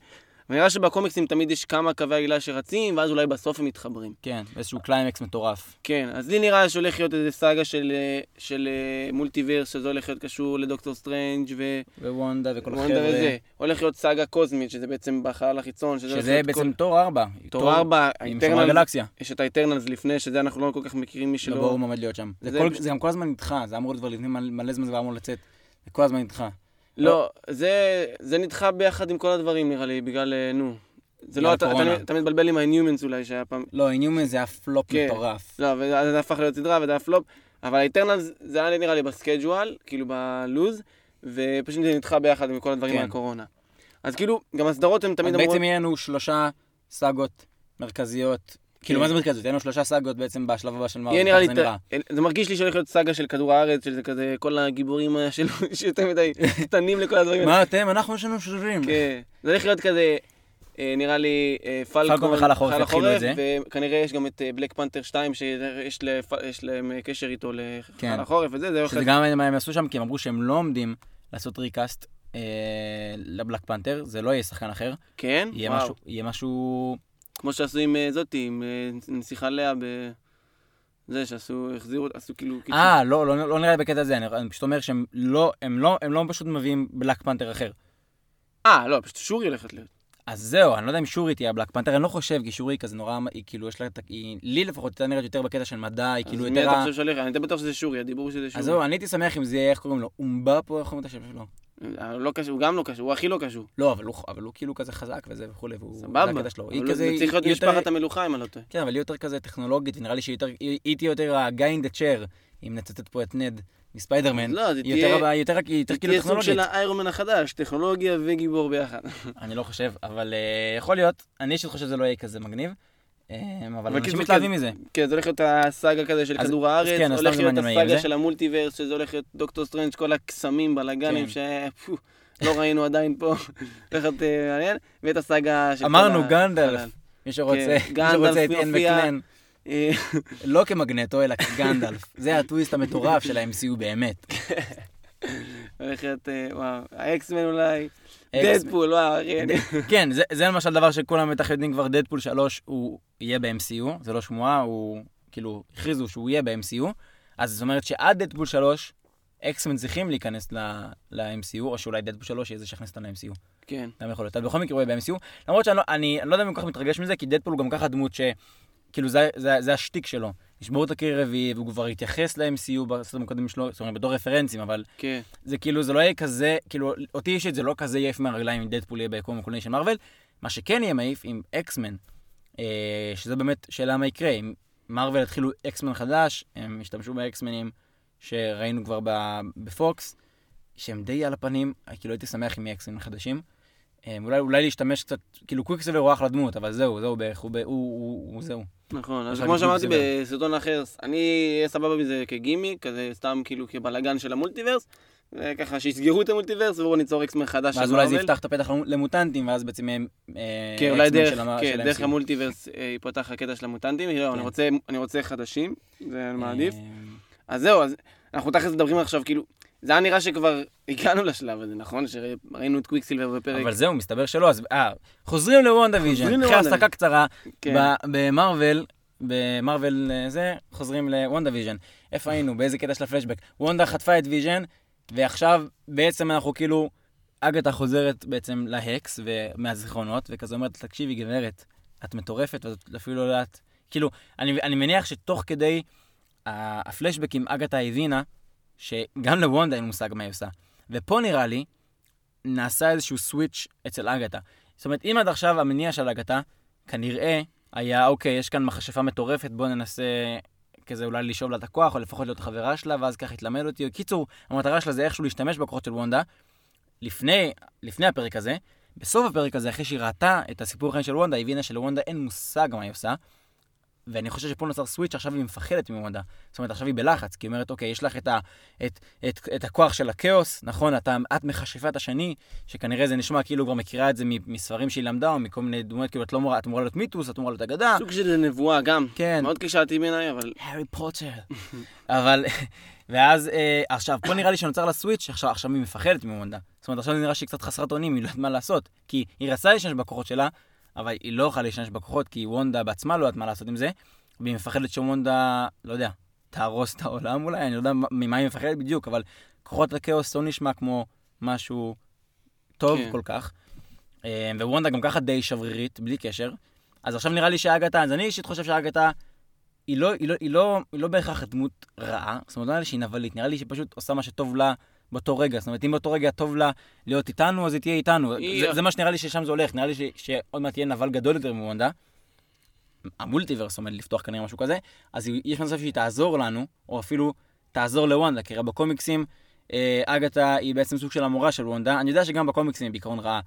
אבל נראה שבקומיקסים תמיד יש כמה קווי עלילה שרצים, ואז אולי בסוף הם מתחברים. כן, איזשהו קליימקס מטורף. כן, אז לי נראה שהולך להיות איזה סאגה של, אה, של אה, multiverse, שזה הולך להיות קשור לדוקטור סטרנג' ו... ווונדה וכל וונדה החבר'ה. וזה. הולך להיות סאגה קוזמית, שזה בעצם בחלל החיצון, שזה, שזה בעצם כל... תור 4. תור 4, עם שומרי הגלקסיה. יש את האיטרנלס לפני, שזה אנחנו לא כל כך מכירים מי שלא שלא... ברור מה עומד להיות שם. זה זה- כל- זה גם כל הזמן נדחה, זה אמור להיות כבר לפני מלא זמן, זה אמור לצאת. זה כל הזמן נדחה. לא, זה, זה נדחה ביחד עם כל הדברים נראה לי, בגלל, אה, נו. זה לא, אתה. אתה, אתה מתבלבל עם ה-Inhumans אולי, שהיה פעם... לא, Inhumans זה היה פלופ כן. מטורף. לא, וזה זה הפך להיות סדרה וזה היה פלופ, אבל ה-Eternals זה היה נראה לי ב-schedule, כאילו בלו"ז, ופשוט זה נדחה ביחד עם כל הדברים כן. מהקורונה. אז כאילו, גם הסדרות הן תמיד אמורות... בעצם יהיה לנו שלושה סאגות מרכזיות. כאילו, מה זה מרכזיות? יהיה לנו שלושה סאגות בעצם בשלב הבא של יהיה מארוול, נראה לי, זה זה מרגיש לי שהולך להיות סאגה של כדור הארץ, שזה כזה, כל הגיבורים אה, שלו, שיותר מדי קטנים לכל הדברים. מה אתם? אנחנו יש לנו שרירים. כן. זה הולך להיות כזה, אה, נראה לי, אה, פלקון, פלקון וחייל החורף את זה. וכנראה יש גם את אה, בלק פנתר 2, שיש להם אה, קשר איתו כן. החורף וזה, זה הולך שזה. גם מה הם עשו שם, כי הם אמרו שהם לא עומדים לעשות ריקאסט אה, לבלק פנתר, זה לא יהיה שחקן אחר. כן? יהיה משהו... כמו שעשו עם אה, זאתי, עם אה, נסיכה לאה ב... זה שעשו, החזירו, עשו כאילו... קיצור. אה, לא, לא, לא נראה לי בקטע הזה, אני, אני פשוט אומר שהם לא, הם לא, הם לא פשוט מביאים בלק פנתר אחר. אה, לא, פשוט שורי הולכת להיות. אז זהו, אני לא יודע אם שורי תהיה הבלק פנתר, אני לא חושב, כי שורי כזה נורא, היא כאילו, יש לה, את היא, לי לפחות, יותר נראית יותר בקטע של מדע, היא כאילו אז מי יותר... אתה חושב שהולך? אני די בטוח שזה שורי, הדיבור שזה שורי. אז זהו, אני הייתי שמח אם זה יהיה, איך קוראים לו, אומבפו, איך קוראים את השם שלו? אה, לא קשור, הוא גם לא קשור, הוא הכי לא קשור. לא, אבל הוא, אבל הוא כאילו כזה חזק וזה וכולי, והוא... סבבה. זה אבל כזה... זה צריך להיות יותר- משפחת המלוכה, אם אני לא טועה. כן, אבל היא יותר כזה טכנולוגית, ונראה לי שהיא יותר, היא תהיה יותר ה-guy in the chair, אם נצטט פה את נד מספיידרמן. לא, זה היא יותר, תהיה... יותר, יותר זה כאילו תהיה סוג טכנולוגית. של האיירומן החדש, טכנולוגיה וגיבור ביחד. אני לא חושב, אבל אה, יכול להיות. אני אישית חושב שזה לא יהיה כזה מגניב. אה, אבל אנשים מתלהבים כן. מזה. כן, זה הולך להיות הסאגה כזה של כדור הארץ, כן, הולך להיות הסאגה. של המולטיברס, שזה הולך להיות דוקטור סטרנג', כל הקסמים, בלאגנים, כן. ש... פו, לא ראינו עדיין פה, הולך להיות אה, מעניין, ואת הסאגה של... אמרנו גנדלף. מי שרוצה, מי גנדלף שרוצה את יופיע. מקלן, אה, לא כמגנטו, אלא כגנדלף. זה הטוויסט המטורף של ה-MCU באמת. הולך להיות, אה, וואו, האקסמן אולי, דדפול, וואו, אחי, כן, זה- זה למשל דבר שכולם בטח יודעים כבר, דדפול 3 הוא יהיה ב-MCU, זה לא שמועה, הוא כאילו, הכריזו שהוא יהיה ב-MCU, אז זאת אומרת שעד דדפול 3, אקסמן צריכים להיכנס ל-MCU, או שאולי דדפול 3 יהיה זה שיכניס אותם ל-MCU. כן. גם יכול להיות. אבל בכל מקרה הוא יהיה ב-MCU, למרות שאני לא, אני, אני לא יודע אם אני כל כך מתרגש מזה, כי דדפול הוא גם ככה דמות ש... כאילו זה, זה, זה השטיק שלו. לשבור את הקיר הרביעי, והוא כבר התייחס ל-MCU בסרטים הקודמים שלו, זאת אומרת, בתור רפרנסים, אבל כן. זה כאילו, זה לא יהיה כזה, כאילו, אותי אישית זה לא כזה יעיף מהרגליים אם דדפול יהיה ביקום הקולני של מארוול. מה שכן יהיה מעיף עם אקסמן, אה, שזה באמת שאלה מה יקרה, אם מארוול יתחילו אקסמן חדש, הם ישתמשו באקסמנים שראינו כבר בפוקס, שהם די על הפנים, כאילו הייתי שמח אם יהיה אקסמנים חדשים. אה, אולי, אולי להשתמש קצת, כאילו קוויקסילבר הוא אחלה דמות, אבל זהו, זהו בערך, הוא, ב- הוא, הוא, הוא זהו. נכון, אז כמו שאמרתי. בסרטון אחר, אני אהיה סבבה מזה כגימיק, כזה סתם כאילו כבלאגן של המולטיברס, וככה שיסגרו את המולטיברס ובואו ניצור אקסמן חדש של ואז אולי זה. יפתח את הפתח למוטנטים, ואז בעצם הם כן, אולי אקסמן דרך, של המ- כן, דרך. המולטיברס אה, ייפתח הקטע של המוטנטים, אני כן. רוצה- אני רוצה חדשים, זה מעדיף. אה, אז זהו, אז אנחנו תכלס מדברים עכשיו, כאילו, זה היה נראה שכבר הגענו לשלב הזה, נכון? שראינו את קוויקסילבר בפרק. אבל זהו, מסתבר שלא, אז אה, חוזרים לוונדה ויז'ן, אחרי הפסקה קצרה, כן. במארוול, במארוול אה, זה, חוזרים לוונדה ויז'ן. איפה היינו? באיזה קטע של הפלשבק? וונדה חטפה את ויז'ן, ועכשיו בעצם אנחנו כאילו, אגתה חוזרת בעצם להקס ומהזיכרונות, וכזה אומרת, תקשיבי גברת, את מטורפת, ואת אפילו לא יודעת, כאילו, אני, אני מניח שתוך כדי הפלשבקים, אגתה הבינה שגם לוונדה אין מושג מה היא עושה. ופה נראה לי, נעשה איזשהו סוויץ' אצל אגתה. זאת אומרת, אם עד עכשיו המניע של אגתה, כנראה היה, אוקיי, יש כאן מכשפה מטורפת, בוא ננסה כזה אולי לשאוב לה את הכוח, או לפחות להיות חברה שלה, ואז ככה יתלמד אותי. קיצור, המטרה שלה זה איכשהו להשתמש בכוחות של וונדה. לפני, לפני הפרק הזה, בסוף הפרק הזה, אחרי שהיא ראתה את הסיפור החיים של וונדה, היא הבינה שלוונדה אין מושג מה היא עושה. ואני חושב שפה נוצר סוויץ', עכשיו היא מפחדת מוונדה. זאת אומרת, עכשיו היא בלחץ, כי היא אומרת, אוקיי, יש לך את, ה, את, את, את הכוח של הכאוס, נכון? אתה, את מכשפה את השני, שכנראה זה נשמע כאילו כבר מכירה את זה מספרים שהיא למדה, או מכל מיני דמויות, כאילו, את לא אמורה, את אמורה להיות מיתוס, את אמורה להיות אגדה. סוג של נבואה גם. כן. מאוד קשרתי בעיניי, אבל... הארי פוטר. אבל, ואז, אה, עכשיו, פה נראה לי שנוצר לה סוויץ', עכשיו, עכשיו היא מפחדת מוונדה. זאת אומרת, עכשיו נראה שהיא קצת חסרת אונים, היא לא יודעת מה לעשות. כי היא רצתה להשתמש בכוחות שלה, אבל היא לא יכולה להשתמש בכוחות, כי וונדה בעצמה לא יודעת מה לעשות עם זה, והיא מפחדת שוונדה, לא יודע, תהרוס את העולם אולי, אני לא יודע מה- ממה היא מפחדת בדיוק, אבל כוחות הכאוס לא נשמע כמו משהו טוב כן. כל כך. אה, ווונדה גם ככה די שברירית, בלי קשר. אז עכשיו נראה לי שאגתה, אז אני אישית חושב שאגתה היא לא, היא, לא, היא, לא, היא לא בהכרח דמות רעה, זאת אומרת, לא נראה לי שהיא נבלית, נראה לי שהיא פשוט עושה מה שטוב לה באותו רגע. זאת אומרת, אם באותו רגע טוב לה להיות איתנו, אז היא תהיה איתנו. היא- זה, זה מה שנראה לי ששם זה הולך, נראה לי ש, שעוד מעט יהיה נבל גדול יותר מוונדה. המולטיברס עומד לפתוח כנראה משהו כזה, אז יש מצב שהיא תעזור לנו, או אפילו תעזור לוונדה, כי הרי בקומיקסים, אה, אגתה היא בעצם סוג של המורה של וונדה. אני יודע שגם בקומיקסים היא בעיקרון רעה,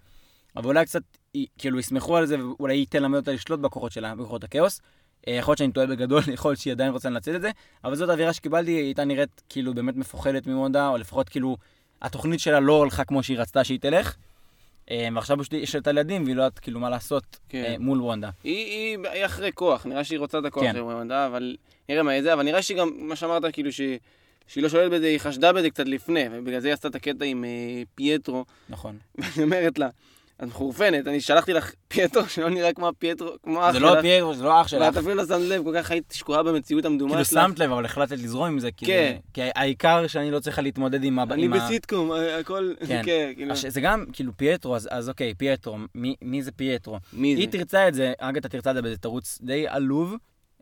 אבל אולי קצת, היא- כאילו, יסמכו על זה, ואולי היא תלמד אותה לשלוט בכוחות שלה, בכוחות הכאוס. אה, יכול להיות שאני טועה בגדול, יכול להיות שהיא עדיין רוצה לנצל את זה, אבל זאת האווירה שקיבלתי, היא הייתה נראית כאילו באמת מפוחדת מוונדה, או לפחות כאילו, התוכנית שלה לא הלכה כמו שהיא רצתה שהיא תלך. אה, ועכשיו פשוט יש את הילדים, והיא לא יודעת כאילו מה לעשות כן. אה, מול וונדה. היא, היא, היא אחרי כוח, נראה שהיא רוצה את הכוח כן. של וונדה, אבל נראה מה זה, אבל נראה שהיא גם, מה שאמרת, כאילו שהיא, שהיא לא שולטת בזה, היא חשדה בזה קצת לפני, ובגלל זה היא עשתה את הקטע עם אה, פייטרו, נכון. ואני אומרת לה, את מחורפנת, אני שלחתי לך פייטרו שלא נראה כמו הפייטרו, כמו אח זה שלך. לא פייטרו, זה לא אח שלך. ואת אפילו לא שמת לב, כל כך היית שקועה במציאות המדומה כאילו שלך. שמת לב, אבל החלטת לזרום עם זה, כי כן. זה- כי העיקר שאני לא צריכה להתמודד עם ה... אני בסיטקום, ה- הכל, כן. כן, כאילו. זה גם, כאילו, פייטרו, אז, אוקיי, פייטרו, מי, זה פייטרו? מי זה? היא תרצה את זה, אגתה תרצה את זה באיזה תירוץ די עלוב.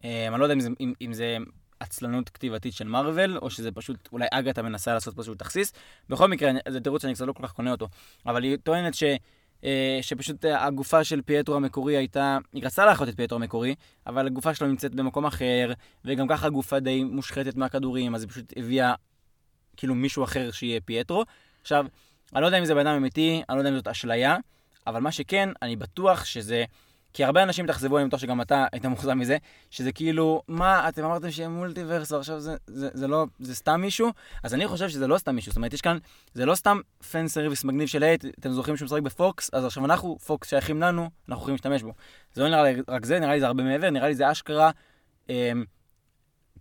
אה, אני לא יודע אם זה, זה עצלנות כתיבתית של מארוול, או שזה פשוט, אולי אגתה מנסה לעשות פשוט תכסיס. בכל מקרה, זה תירוץ שאני קצת לא כל כך קונה אותו. אבל היא טוענת ש... אה, שפשוט אה, הגופה של פייטרו המקורי הייתה, היא רצתה להחיות את פייטרו המקורי, אבל הגופה שלו נמצאת במקום אחר, וגם ככה הגופה די מושחתת מהכדורים, אז היא פשוט הביאה כאילו מישהו אחר שיהיה פייטרו. עכשיו, אני לא יודע אם זה בן אדם אמיתי, אני לא יודע אם זאת אשליה, אבל מה שכן, אני בטוח שזה... כי הרבה אנשים התאכזבו, אני בטוח שגם אתה היית מאוכזב מזה, שזה כאילו, מה, אתם אמרתם שיהיה מולטיברס, ועכשיו זה, זה, זה לא, זה סתם מישהו? אז אני חושב שזה לא סתם מישהו, זאת אומרת, יש כאן, זה לא סתם fan service מגניב של היי, אתם זוכרים שהוא משחק בפוקס, אז עכשיו אנחנו, פוקס שייכים לנו, אנחנו יכולים להשתמש בו. זה לא נראה לי רק זה, נראה לי זה הרבה מעבר, נראה לי זה אשכרה אה,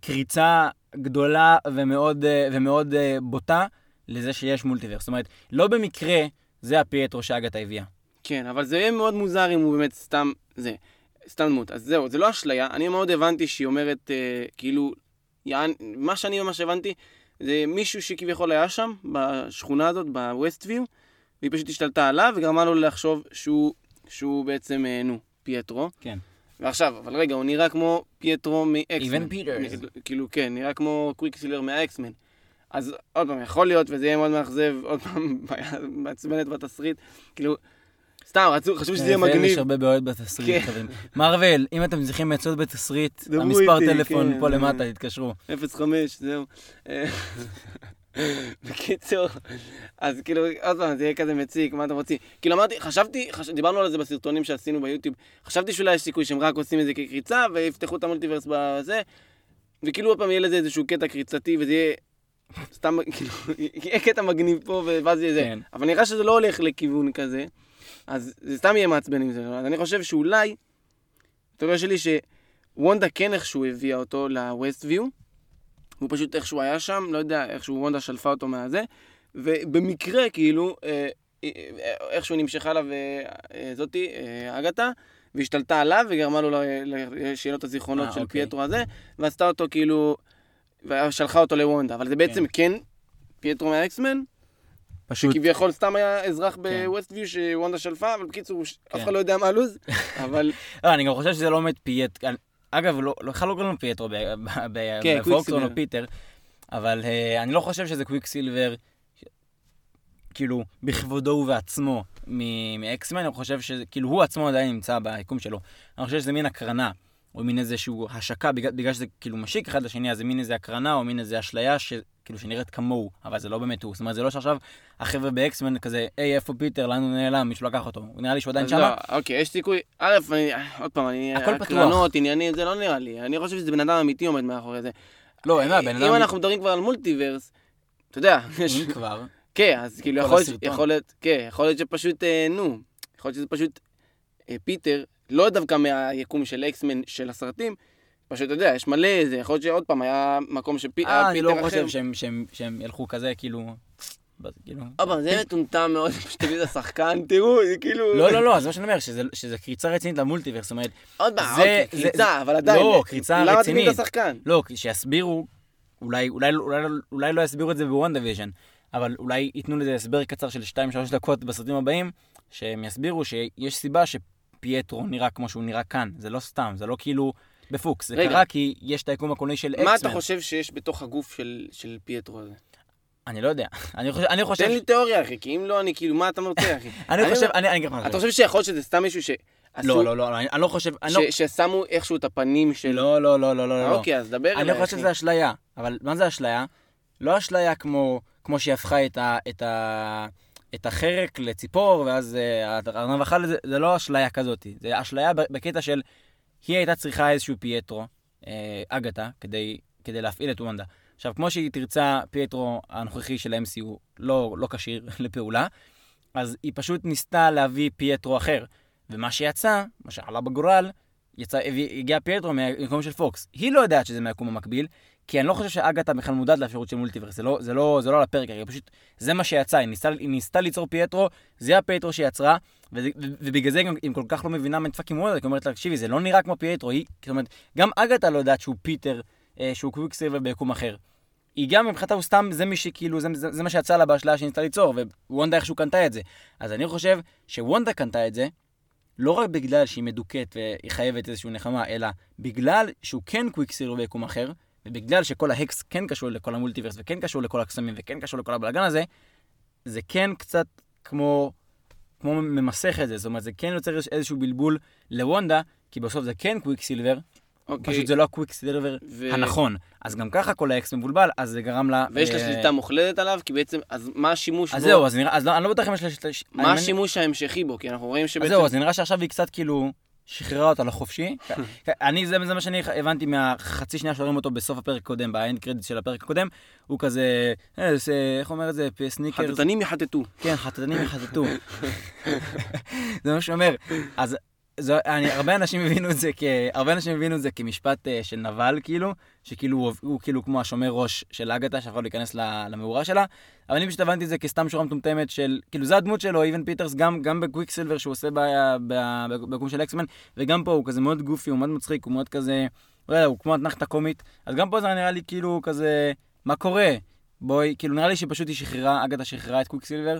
קריצה גדולה ומאוד, אה, ומאוד אה, בוטה לזה שיש מולטיברס. זאת אומרת, לא במקרה זה הפייטרו שאגתה הביאה. כן, אבל זה יהיה מאוד מוזר אם הוא באמת סתם, זה, סתם דמות. אז זהו, זה לא אשליה. אני מאוד הבנתי שהיא אומרת, אה, כאילו, יעני, מה שאני ממש הבנתי, זה מישהו שכביכול היה שם, בשכונה הזאת, בווסטוויו, והיא פשוט השתלטה עליו וגרמה לו לחשוב שהוא, שהוא בעצם, אה, נו, פייטרו. כן. ועכשיו, אבל רגע, הוא נראה כמו פייטרו מאקסמן. Evan Peters. כאילו, כן, נראה כמו קוויקסילבר מהאקסמן. אז עוד פעם, יכול להיות, וזה יהיה מאוד מאכזב, עוד פעם, עצלנות בתסריט. כאילו, סתם, חשבו שזה יהיה לפעמים מגניב. יש הרבה בעיות בתסריט, כן. חברים. מארוול, אם אתם צריכים עצות בתסריט, המספר טלפון כן. פה למטה, תתקשרו. 05, זהו. בקיצור, אז כאילו, עוד פעם, זה יהיה כזה מציק, מה אתם רוצים? כאילו אמרתי, חשבתי, חש... דיברנו על זה בסרטונים שעשינו ביוטיוב, חשבתי שאולי יש סיכוי שהם רק עושים את זה כקריצה, ויפתחו את המולטיברס בזה, וכאילו עוד פעם יהיה לזה איזשהו קטע קריצתי, וזה יהיה סתם, כאילו, יהיה קטע מגניב פה, ואז יהיה זה. כן. אבל נראה שזה לא הולך לכיוון כזה, אז זה סתם יהיה מעצבן עם זה. אז אני חושב שאולי, התיאוריה שלי שוונדה כן איכשהו הביאה אותו לווסטוויו, הוא פשוט איכשהו היה שם, לא יודע, איכשהו וונדה שלפה אותו מהזה, ובמקרה, כאילו, אה, אה, איכשהו נמשכה עליו אה, זאתי, אגתה, והשתלטה עליו וגרמה לו ל- ל- שיהיה לו את הזיכרונות אה, של אוקיי. פייטרו הזה, ועשתה אותו כאילו, ושלחה אותו לוונדה, אבל זה בעצם כן פייטרו מהאקסמן, פשוט, כביכול סתם היה אזרח כן. בווסטוויו שוונדה שלפה, אבל בקיצור, אף כן. אחד לא יודע מה הלו"ז, אבל לא, אני גם חושב שזה לא באמת פייט... אגב, לא, לא- בכלל לא קוראים לו פייטרו ב- ב- ב- כן, קוויקסילבר. או פיטר, אבל אה, אני לא חושב שזה קוויק סילבר, כאילו, בכבודו ובעצמו מאקסמן, אני חושב שזה, כאילו, הוא עצמו עדיין נמצא ביקום שלו. אני חושב שזה מין הקרנה, או מין איזשהו השקה, בגלל, בגלל שזה כאילו משיק אחד לשני, אז זה מין איזה הקרנה, או מין איזה אשליה, ש... כאילו שנראית כמוהו, אבל זה לא באמת הוא. זאת אומרת, זה לא שעכשיו החבר'ה באקסמן כזה, היי, איפה פיטר, לאן הוא נעלם, מישהו לקח אותו. הוא נראה לי שהוא עדיין שמה. לא, אוקיי, יש סיכוי, א', אני, עוד פעם, אני, הכל פתוח. הקרנות, עניינים, זה לא נראה לי, אני חושב שזה בן אדם אמיתי עומד מאחורי זה. לא, אין מה, בן אם אדם... אנחנו מדברים כבר על מולטיברס, אתה יודע, יש, אם כבר, כן, אז כאילו להיות. יכול להיות, כן, יכול להיות שפשוט, אה, נו, יכול להיות שזה פשוט אה, פיטר, לא דווקא מהיקום של אקסמן של הסרטים, פשוט, אתה יודע, יש מלא, זה יכול להיות שעוד פעם היה מקום שפיטר אה, אני לא אחר. חושב שהם- שהם- שהם ילכו כזה, כאילו... כאילו... עוד פעם, זה מטומטם מאוד, פשוט תביא את השחקן, תראו, זה כאילו... לא, לא, לא, זה מה שאני אומר, שזה- קריצה רצינית למולטיברס, זאת אומרת, עוד פעם, אוקיי, קריצה, אבל עדיין. לא, קריצה למה תביא רצינית. את השחקן? לא, כי שיסבירו, אולי, לא יסבירו את זה בוונדה ויז'ן, אבל אולי ייתנו לזה הסבר קצר של 2-3 דקות בסרטים הבאים, שהם יסבירו שיש סיבה שפייטרו נראה כמו שהוא נראה כאן, זה לא סתם, זה לא כאילו בפוקס, זה רגע. קרה כי יש את היקום הקולנועי של אקסמן. מה אתה חושב שיש בתוך הגוף של, של פייטרו הזה? אני לא יודע, אני חושב, אני חושב, תן לי תיאוריה, אחי, כי אם לא, אני כאילו, מה אתה רוצה, אחי? אני חושב, אני אני אגיד לך מה אני אתה חושב. שיכול להיות שזה סתם מישהו שעשו, לא, לא, לא, אני אני לא חושב, אני לא, ש- ששמו איכשהו את הפנים של... לא, לא, לא, לא, לא, לא. אוקיי, אז דבר אני אליי, לא חושב. שזה אשליה, אבל מה זה אשליה? לא אשליה כמו שהיא הפכה את, ה, את, החרק לציפור, ואז אה, הארנב אכל את זה, זה לא אשליה כזאת. זה אשליה בקטע של, היא הייתה צריכה איזשהו פייטרו, אה, אגתה, כדי, כדי להפעיל את וונדה. עכשיו, כמו שהיא תרצה, פייטרו הנוכחי של ה-MCU לא, לא כשיר לפעולה, אז היא פשוט ניסתה להביא פייטרו אחר. ומה שיצא, מה שעלה בגורל, יצא, הגיע פייטרו מהיקום של פוקס. היא לא יודעת שזה מהיקום המקביל, כי אני לא חושב שאגתה בכלל מודעת לאפשרות של מולטיברס, זה לא, זה לא, זה לא על הפרק, הרי פשוט, זה מה שיצא, היא ניסתה, היא ניסתה ליצור פייטרו, זה הפייטרו שהיא יצרה, וזה- ובגלל זה היא כל כך לא מבינה מה fucking וונדה, היא אומרת לה, תקשיבי, זה לא נראה כמו פייטרו, היא, זאת אומרת, גם אגתה לא יודעת שהוא פיטר, אה, שהוא קוויקסילבר ביקום אחר. היא גם מבחינתה הוא סתם, זה מי שכאילו, זה, זה, זה מה שיצא לה באשליה שניסתה ליצור, ווונדה איכשהו קנתה את זה. אז אני חושב שוונדה קנתה את זה, לא רק בגלל שהיא מדוכאת והיא חייבת איזושהי נחמה, אלא בגלל שהוא כן קוויקסילבר ביקום אחר, ובגלל שכל ה Hex כן קשור לכל ה multiverse וכן קשור לכל הקסמים וכן קשור לכל הבלאגן הזה, זה כן קצת כמו, כמו ממסך את זה, זאת אומרת, זה כן יוצר איזשהו בלבול לוונדה, כי בסוף זה כן קוויקסילבר, אוקיי. פשוט זה לא הקוויקסילבר ו- הנכון. אז גם ככה כל ה Hex מבולבל, אז זה גרם לה... ויש לה אה, שליטה מוחלטת עליו, כי בעצם, אז מה השימוש אז בו? זהו, אז נראה, אז לא, אני לא בטוח אם יש לה... שליטה- מה השימוש ההמשכי בו? כי אנחנו רואים אז שבעצם... זהו, אז נראה שעכשיו היא קצת כאילו שחררה אותה לחופשי. אני, זה, זה מה שאני הבנתי מהחצי שנייה שרואים אותו בסוף הפרק הקודם, ב end credit של הפרק הקודם, הוא כזה, אה, זה, איך אומר את זה, snoopers, חטטנים יחטטו. כן, חטטנים יחטטו. זה מה שהוא אומר. אז זו, אני, הרבה אנשים הבינו את זה כ... הרבה אנשים הבינו את זה כמשפט אה, של נבל, כאילו, שכאילו הוא, הוא כאילו כמו השומר ראש של אגתה, שיכול להיכנס למאורה שלה, אבל אני פשוט הבנתי את זה כסתם שורה מטומטמת של, כאילו זה הדמות שלו, איבן פיטרס, גם, גם בקוויק סילבר שהוא עושה בקום של אקסמן, וגם פה הוא כזה מאוד גופי, הוא מאוד מצחיק, הוא מאוד כזה, לא יודע, הוא כמו אתנחתא קומית, אז גם פה זה נראה לי כאילו כזה, מה קורה? בואי, כאילו נראה לי שפשוט היא שחררה, אגתה שחררה את קוויק סילבר,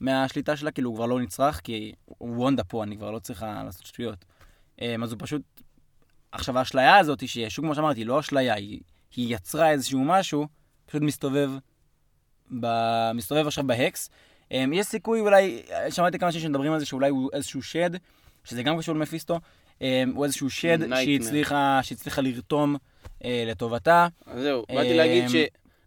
מהשליטה שלה, כאילו הוא כבר לא נצרך, כי הוא וונדה פה, אני כבר לא צריכה לעשות שטויות. אמ, אז הוא פשוט... עכשיו האשליה הזאת, שהיא, שוב כמו שאמרתי, היא לא אשליה, היא, היא יצרה איזשהו משהו, פשוט מסתובב, ב... מסתובב עכשיו בהקס. אמ, יש סיכוי אולי, שמעתי כמה אנשים שמדברים על זה שאולי הוא איזשהו שד, שזה גם קשור למפיסטו, אמ, הוא איזשהו שד. שהיא הצליחה, שהצליחה לרתום אה, לטובתה, זהו, באתי להגיד ש...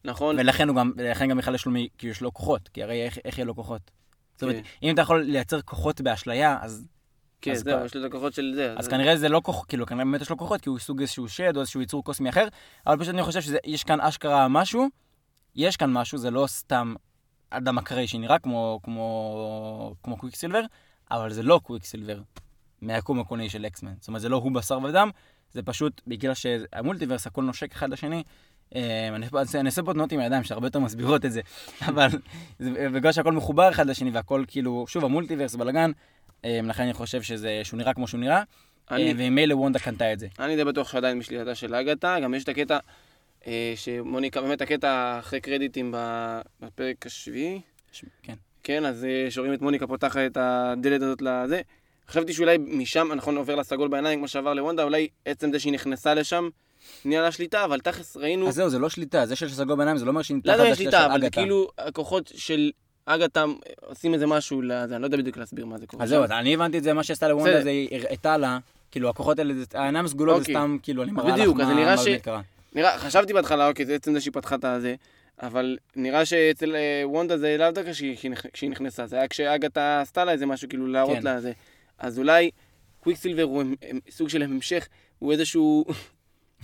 נכון, ולכן הוא גם, גם בכלל יש לו, מ- כאילו יש לו כוחות, כי הרי איך, איך יהיה לו כוחות? זאת אומרת, כן. אם אתה יכול לייצר כוחות באשליה, אז, כן, זהו, יש לו את הכוחות של זה. אז כנראה זה לא כוח, כאילו, כנראה באמת יש לו כוחות, כי הוא סוג איזשהו שד או איזשהו יצור קוסמי אחר, אבל פשוט אני חושב שיש כאן אשכרה משהו, יש כאן משהו, זה לא סתם אדם אקראי שנראה כמו, כמו, כמו קוויקסילבר, אבל זה לא קוויקסילבר מהיקום הקוני של אקסמן. זאת אומרת, זה לא הוא בשר ודם, זה פשוט בגלל שהמולטיברס, הכל נושק אחד לשני. אה, אני אעשה פה תנועות עם הידיים שהרבה יותר מסבירות את זה, אבל בגלל שהכל מחובר אחד לשני והכל כאילו, שוב, המולטיברס, בלאגן, אה, לכן אני חושב שזה, שהוא נראה כמו שהוא נראה, אה, וממילא וונדה קנתה את זה. אני די בטוח שעדיין בשליטתה של אגתה, גם יש את הקטע אה, שמוניקה, באמת הקטע אחרי קרדיטים בפרק השביעי, כן. כן, אז אה, שרואים את מוניקה פותחת את הדלת הזאת לזה. חשבתי שאולי משם, נכון, עובר לה סגול בעיניים כמו שעבר לוונדה, אולי עצם זה שהיא נכנסה לשם, נהיה לה שליטה, אבל תכלס ראינו, אז זהו, זה לא שליטה, זה של סגול בעיניים, זה לא אומר שהיא לא יודע אם תחת יש השליטה שליטה, של אבל זה. כאילו הכוחות של אגתה אה, עושים איזה משהו לזה, אני לא יודע בדיוק להסביר מה זה קורה. אז זהו, אני הבנתי את זה, מה שעשתה לוונדה. זה הראתה לה, כאילו הכוחות האלה, העיניים סגולות זה אוקיי. סתם, כאילו, אני מראה לך מה זה קרה. נראה, חשבתי בהתחלה, אוקיי, זה עצם זה שהיא פתחה את הזה, אבל נראה שאצל אה, וונדה זה לאו דווקא כשהיא נכנסה, זה היה כשאגתה עשתה לה איזה משהו, כאילו להראות כן. לה זה. אז אולי קוויקסילבר הוא הם- הם- סוג של המשך, הוא איזשהו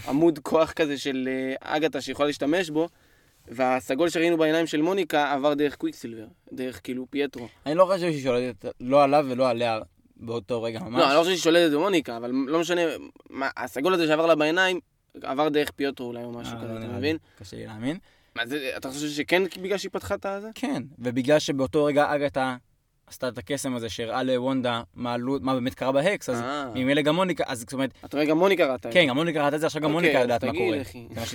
עמוד כוח כזה של אה, אגתה שיכולה להשתמש בו, והסגול שראינו בעיניים של מוניקה עבר דרך קוויקסילבר, דרך כאילו פייטרו. אני לא חושב שהיא שולטת לא עליו ולא עליה באותו רגע ממש. לא, אני לא חושב שהיא שולטת במוניקה, אבל לא משנה, מה, הסגול הזה שעבר לה בעיניים, עבר דרך פייטרו אולי או משהו אה, כזה, לא אתה. מבין? קשה לי להאמין. מה זה, אתה חושב שכן בגלל שהיא פתחה את הזה? כן, ובגלל שבאותו רגע אגתה עשתה את הקסם הזה שהראה לוונדה מה מה באמת קרה בהקס, אז אה. ממילא גם מוניקה, אז זאת אומרת, אתה רואה, גם מוניקה ראתה. כן, גם מוניקה ראתה את זה, עכשיו גם אוקיי, מוניקה יודעת מה קורה.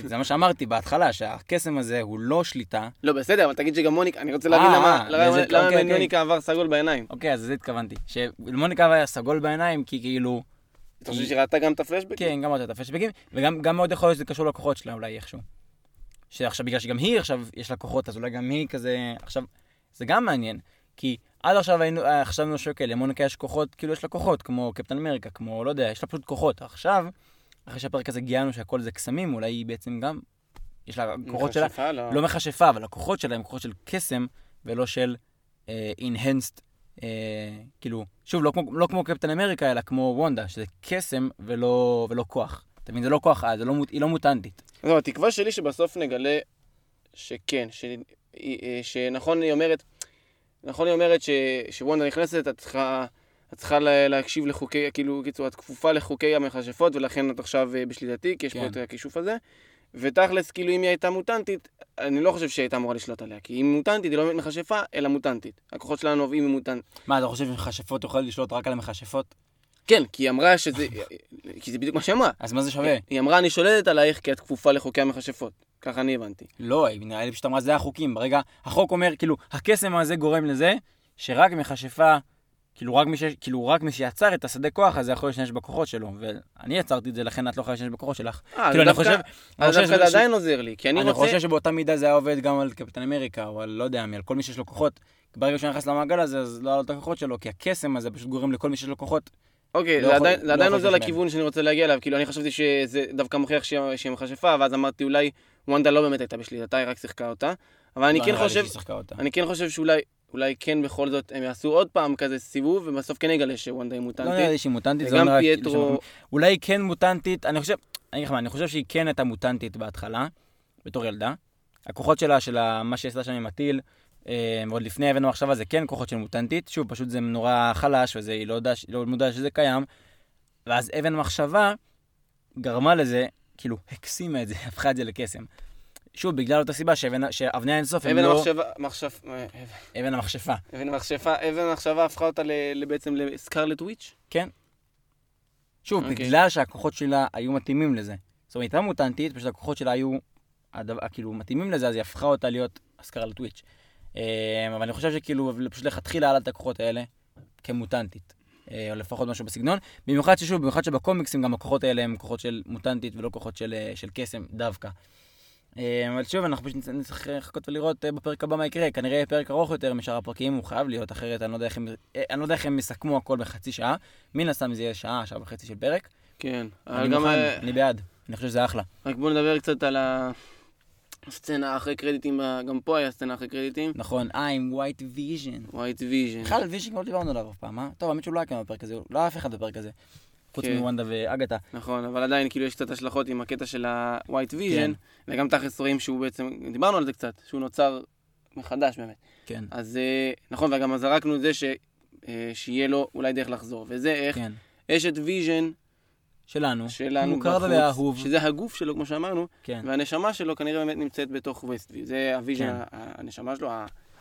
זה מה שאמרתי בהתחלה, שהקסם הזה הוא לא שליטה. לא, בסדר, אבל תגיד שגם מוניקה, אני רוצה להבין אה, למה אוקיי, אוקיי. מוניקה עבר סגול בעיניים. אוקיי, אז לזה התכוונתי. שלמוניקה היה סגול בעיניים, כי כאילו... אתה חושב שהיא ראתה גם את הפלשבק? כן, גם ראתה את הפשבקים, וגם גם מאוד יכול להיות שזה קשור לכוחות שלה אולי איכשהו. שעכשיו, בגלל שגם היא עכשיו, יש לה כוחות, אז אולי גם היא כזה... עכשיו, זה גם מעניין, כי עד עכשיו היינו, אה, חשבנו שאוקיי, למוניקה יש כוחות, כאילו יש לה כוחות, כמו קפטן אמריקה, כמו, לא יודע, יש לה פשוט כוחות. עכשיו, אחרי שהפרק הזה גילינו שהכל זה קסמים, אולי היא בעצם גם, יש לה כוחות שלה, לא. לא מכשפה, אבל הכוחות שלה הם כוחות של קסם, ולא של אה, enhanced, אה, כאילו, שוב, לא כמו, לא כמו קפטן אמריקה, אלא כמו וונדה, שזה קסם ולא, ולא כוח. אתה מבין? זה לא כוח על, זה לא, היא לא מוטנטית. לא, התקווה שלי שבסוף נגלה שכן, ש- אה, שנכון היא אומרת, נכון היא אומרת ש- שוונדה נכנסת, את צריכה, את צריכה לה- להקשיב לחוקי, כאילו, קיצור, את כפופה לחוקי המכשפות, ולכן את עכשיו אה, בשליטתי, כי יש פה כן. את הכישוף הזה. ותכלס, כאילו, אם היא הייתה מוטנטית, אני לא חושב שהיא הייתה אמורה לשלוט עליה, כי אם היא מוטנטית, היא לא באמת מכשפה, אלא מוטנטית. הכוחות שלה נובעים ממוטנט. מה, אתה חושב שמכשפות יכולות לשלוט רק על המכשפות? כן, כי היא אמרה שזה... כי זה בדיוק מה שהיא אמרה. אז מה זה שווה? היא אמרה, אני שולטת עלייך כי את כפופה לחוקי המכשפות. ככה אני הבנתי. לא, נראה לי פשוט אמרה, זה החוקים. ברגע, החוק אומר, כאילו, הקסם הזה גורם לזה שרק מכשפה, כאילו רק, מי ש... כאילו רק מי שיצר את השדה כוח הזה יכול להשתמש בכוחות שלו. ואני יצרתי את זה, לכן את לא יכולה להשתמש בכוחות שלך. אה, כאילו, אני חושב... אני אז דווקא זה עדיין עוזר לי, כי אני אני רוצה... חושב שבאותה מידה זה היה עובד גם על קפטן אמריקה, או על לא יודע מי, על כל מי שיש לו כוחות. ברגע שהוא נכנס למעגל הזה, אז לא היה לו את הכוחות שלו, כי הקסם הזה פשוט גורם לכל מי שיש לו כוחות. אוקיי, לא זה עדיין- לא זה עדיין עוזר. לכיוון שאני רוצה להגיע אליו. כאילו, אני חשבתי שזה דווקא מוכיח שהיא מכשפה, ואז אמרתי, אולי וונדה לא באמת הייתה בשליטתה, היא רק שיחקה אותה. אבל אני לא כן נראה חושב... אני כן חושב שאולי אולי כן בכל זאת הם יעשו עוד פעם כזה סיבוב, ובסוף כן יגלה שוונדה היא לא נראה מוטנטית. לי שהיא מוטנטית, זה לא נראה כאילו פייטרו... אולי היא כן מוטנטית, אני חושב, אני אגיד לך מה, אני חושב שהיא כן הייתה מוטנטית בהתחלה, בתור ילדה. הכוחות שלה, של מה שהיא עשתה שם עם הטיל, אה, ועוד לפני אבן המחשבה, זה כן כוחות של מוטנטית. שוב, פשוט זה נורא חלש, וזה, היא לא, יודע, לא מודעה שזה קיים. ואז אבן המחשבה גרמה לזה, כאילו, הקסימה את זה, הפכה את זה לקסם. שוב, בגלל אותה סיבה שאבן- שאבני האינסוף הם אבן לא... המחשבה, מחשף, אה, אבן המכשפה. אבן המחשפה, אבן המחשבה הפכה אותה בעצם לסקרלט וויץ'? שוב, אוקיי. בגלל שהכוחות שלה היו מתאימים לזה. זאת אומרת, הייתה מוטנטית, פשוט הכוחות שלה היו הדבר, כאילו מתאימים לזה, אז היא הפכה אותה להיות הסקרלט וויץ'. אה, אבל אני חושב שכאילו, פשוט לכתחילה לה את הכוחות האלה כמוטנטית. אה, או לפחות משהו בסגנון. במיוחד ששוב, במיוחד שבקומיקסים גם הכוחות האלה הם כוחות של מוטנטית ולא כוחות של, אה, של קסם דווקא. אה, אבל שוב, אנחנו פשוט נצ- נצטרך לחכות ולראות בפרק הבא מה יקרה. כנראה יהיה פרק ארוך יותר משאר הפרקים, הוא חייב להיות, אחרת אני לא יודע איך הם, לא יודע איך הם יסכמו הכל בחצי שעה. מן הסתם זה יהיה שעה, שעה וחצי של פרק. כן. אני מוכן, אני בעד. אני חושב שזה אחלה. רק בואו נדבר קצת על הסצנה אחרי קרדיטים, גם פה היה סצנה אחרי קרדיטים. נכון, עם White Vision. White Vision. בכלל על ויז'ן כבר לא דיברנו עליו אף פעם, אה? טוב, האמת שהוא לא היה כאן בפרק הזה, לא היה אף אחד בפרק הזה. חוץ כן. מוונדה ואגתה. נכון, אבל עדיין כאילו יש קצת השלכות עם הקטע של ה-white כן. vision, וגם תכלס רואים שהוא בעצם, דיברנו על זה קצת, שהוא נוצר מחדש באמת. כן, אז אה, נכון, וגם זרקנו את זה ש, אה, שיהיה לו אולי דרך לחזור, וזה איך כן. את הויז'ן שלנו. שלנו מוכר בחוץ, ואהוב. שזה הגוף שלו, כמו שאמרנו, כן. והנשמה שלו כנראה באמת נמצאת בתוך ווסטוויו. זה הוויז'ן, כן. הנשמה שלו,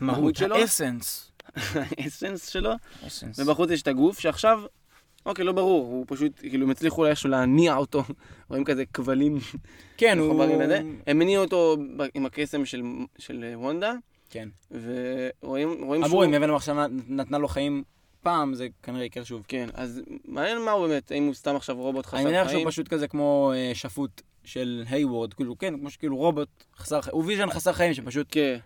המהות שלו? האסנס. האסנס שלו, אסנס. ובחוץ יש את הגוף שעכשיו, אוקיי, לא ברור, הוא פשוט, כאילו, הם הצליחו איכשהו להניע אותו, רואים כזה כבלים כן, הוא... לזה. הם הניעו אותו עם הקסם של, של וונדה, כן. ורואים רואים אמרו, אם אבן המחשבה נתנה לו חיים פעם, זה כנראה יקרה שוב. כן, אז מעניין מה הוא באמת, האם הוא סתם עכשיו רובוט חסר אני חיים? מניח שהוא פשוט כזה כמו אה, שפוט של היוורד, כאילו, כן, כמו שכאילו רובוט חסר חיים, הוא ויז'ן חסר חיים שפשוט כן,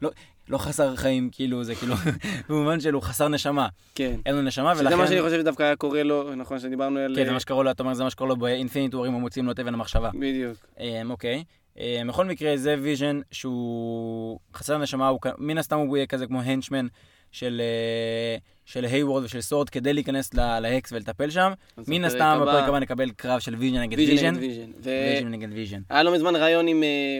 לא חסר חיים, כאילו, זה כאילו, במובן של הוא חסר נשמה. כן. אין לו נשמה, ולכן... שזה מה שאני חושב שדווקא היה קורה לו, נכון, שדיברנו על... כן, זה מה שקורה לו, אתה אומר, זה מה שקורה לו ב Infinity War, הם מוציאים לו את אבן המחשבה. בדיוק. אמ, אוקיי. אמ, בכל מקרה, זה ויז'ן שהוא חסר נשמה, הוא מן הסתם הוא יהיה כזה כמו henchman של, אה, של היוורד ושל סורד כדי להיכנס ל- ל Hex ולטפל שם. מן בפרק הסתם בפרק הבא נקבל קרב של ויז'ן נגד ויז'ן ויז'ן. נגד ויז'ן. והיה לא מזמן ראיון עם אה,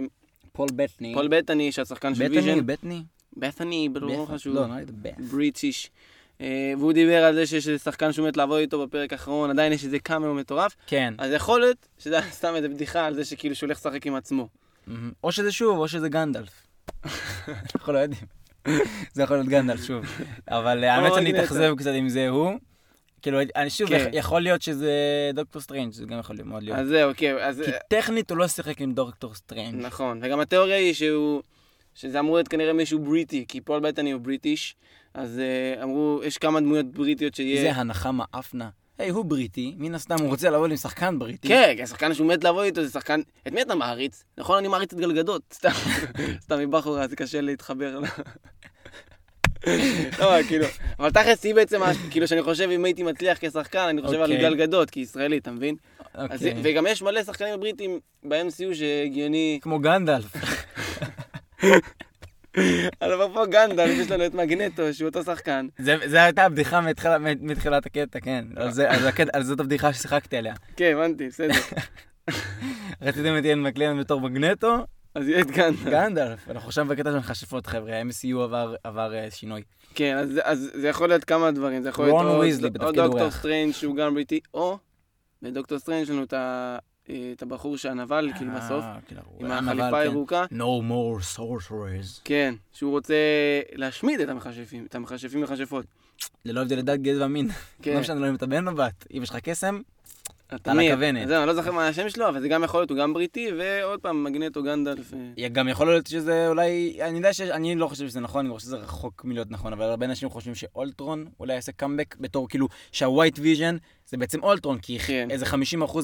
פול בטני. פול בטני, שהשחקן של ויז'ן. בטני? בטני, לא בטני. חשוב. לא, נראה לי. British. אה, והוא דיבר על זה שיש איזה שחקן שהוא מת לעבוד איתו בפרק האחרון, עדיין יש איזה קאמר מטורף. כן. אז יכול להיות שזה היה סתם איזה בדיחה על זה שכאילו שהוא הולך לשחק עם עצמו. או שזה שוב, או שזה גנדלף. אנחנו לא יודעים. זה יכול להיות גנדלף, שוב. אבל אה, האמת שאני אתאכזב קצת אם זה הוא. כאילו, אני שוב, כן. יכול להיות שזה דוקטור סטרנג', זה גם יכול להיות מאוד להיות. אז זהו, כן, אז... כי טכנית הוא לא שיחק עם דוקטור סטרנג'. נכון, וגם התיאוריה היא שהוא... שזה אמור להיות כנראה מישהו בריטי, כי פול בטני הוא בריטיש, אז אה, אמרו, יש כמה דמויות בריטיות שיהיה... זה הנחה מאפנה. היי, הוא בריטי, מן הסתם הוא רוצה לעבוד עם שחקן בריטי. כן, כי השחקן שהוא מת לעבוד איתו זה שחקן... את מי אתה מעריץ? נכון, אני מעריץ את גלגדות, סתם. סתם מבחורה, זה קשה להתחבר. לא, כאילו, אבל תכלס היא בעצם, כאילו, שאני חושב אם הייתי מצליח כשחקן, אני חושב על אוקיי. גלגדות, כי ישראלי, אתה מבין? אוקיי. וגם יש מלא שחקנים בריטים ב-MCU שהגיוני... כמו גנדלף. אז אפרופו גנדל, יש לנו את מגנטו, שהוא אותו שחקן. זה הייתה הבדיחה מתחילת הקטע, כן. על זאת הבדיחה ששיחקתי עליה. כן, הבנתי, בסדר. רציתם את איין מקלן בתור מגנטו, אז יהיה את גנדלף. גנדלף. אנחנו עכשיו בקטע של מכשפות, חבר'ה, ה-MCU עבר- אה, שינוי. כן, אז, אז זה יכול להיות כמה דברים, זה יכול להיות או, דוקטור. סטרנג' שהוא גם בריטי, או בדוקטור סטרנג' יש לנו את, את הבחור שהנבל, כאילו בסוף, אה, כאילו, הוא עם היה נבל, החליפה כן. הירוקה, No more sorcerers. כן, שהוא רוצה להשמיד את המכשפים, את המכשפים מכשפות. ללא הבדל דת, גזע ומין. כן, לא משנה, לא אם אתה בן או בת. אם יש לך קסם, אתה על? הכוונת. זהו, אני לא זוכר מה השם שלו, אבל זה גם יכול להיות, הוא גם בריטי, ועוד פעם, מגנטו גנדלף. אה, גם יכול להיות שזה אולי, אני יודע שאני לא חושב שזה נכון, אני חושב שזה רחוק מלהיות נכון, אבל הרבה אנשים חושבים שאולטרון אולי יעשה קאמבק בתור כאילו שה White Vision זה בעצם אולטרון, כי כן. איזה 50%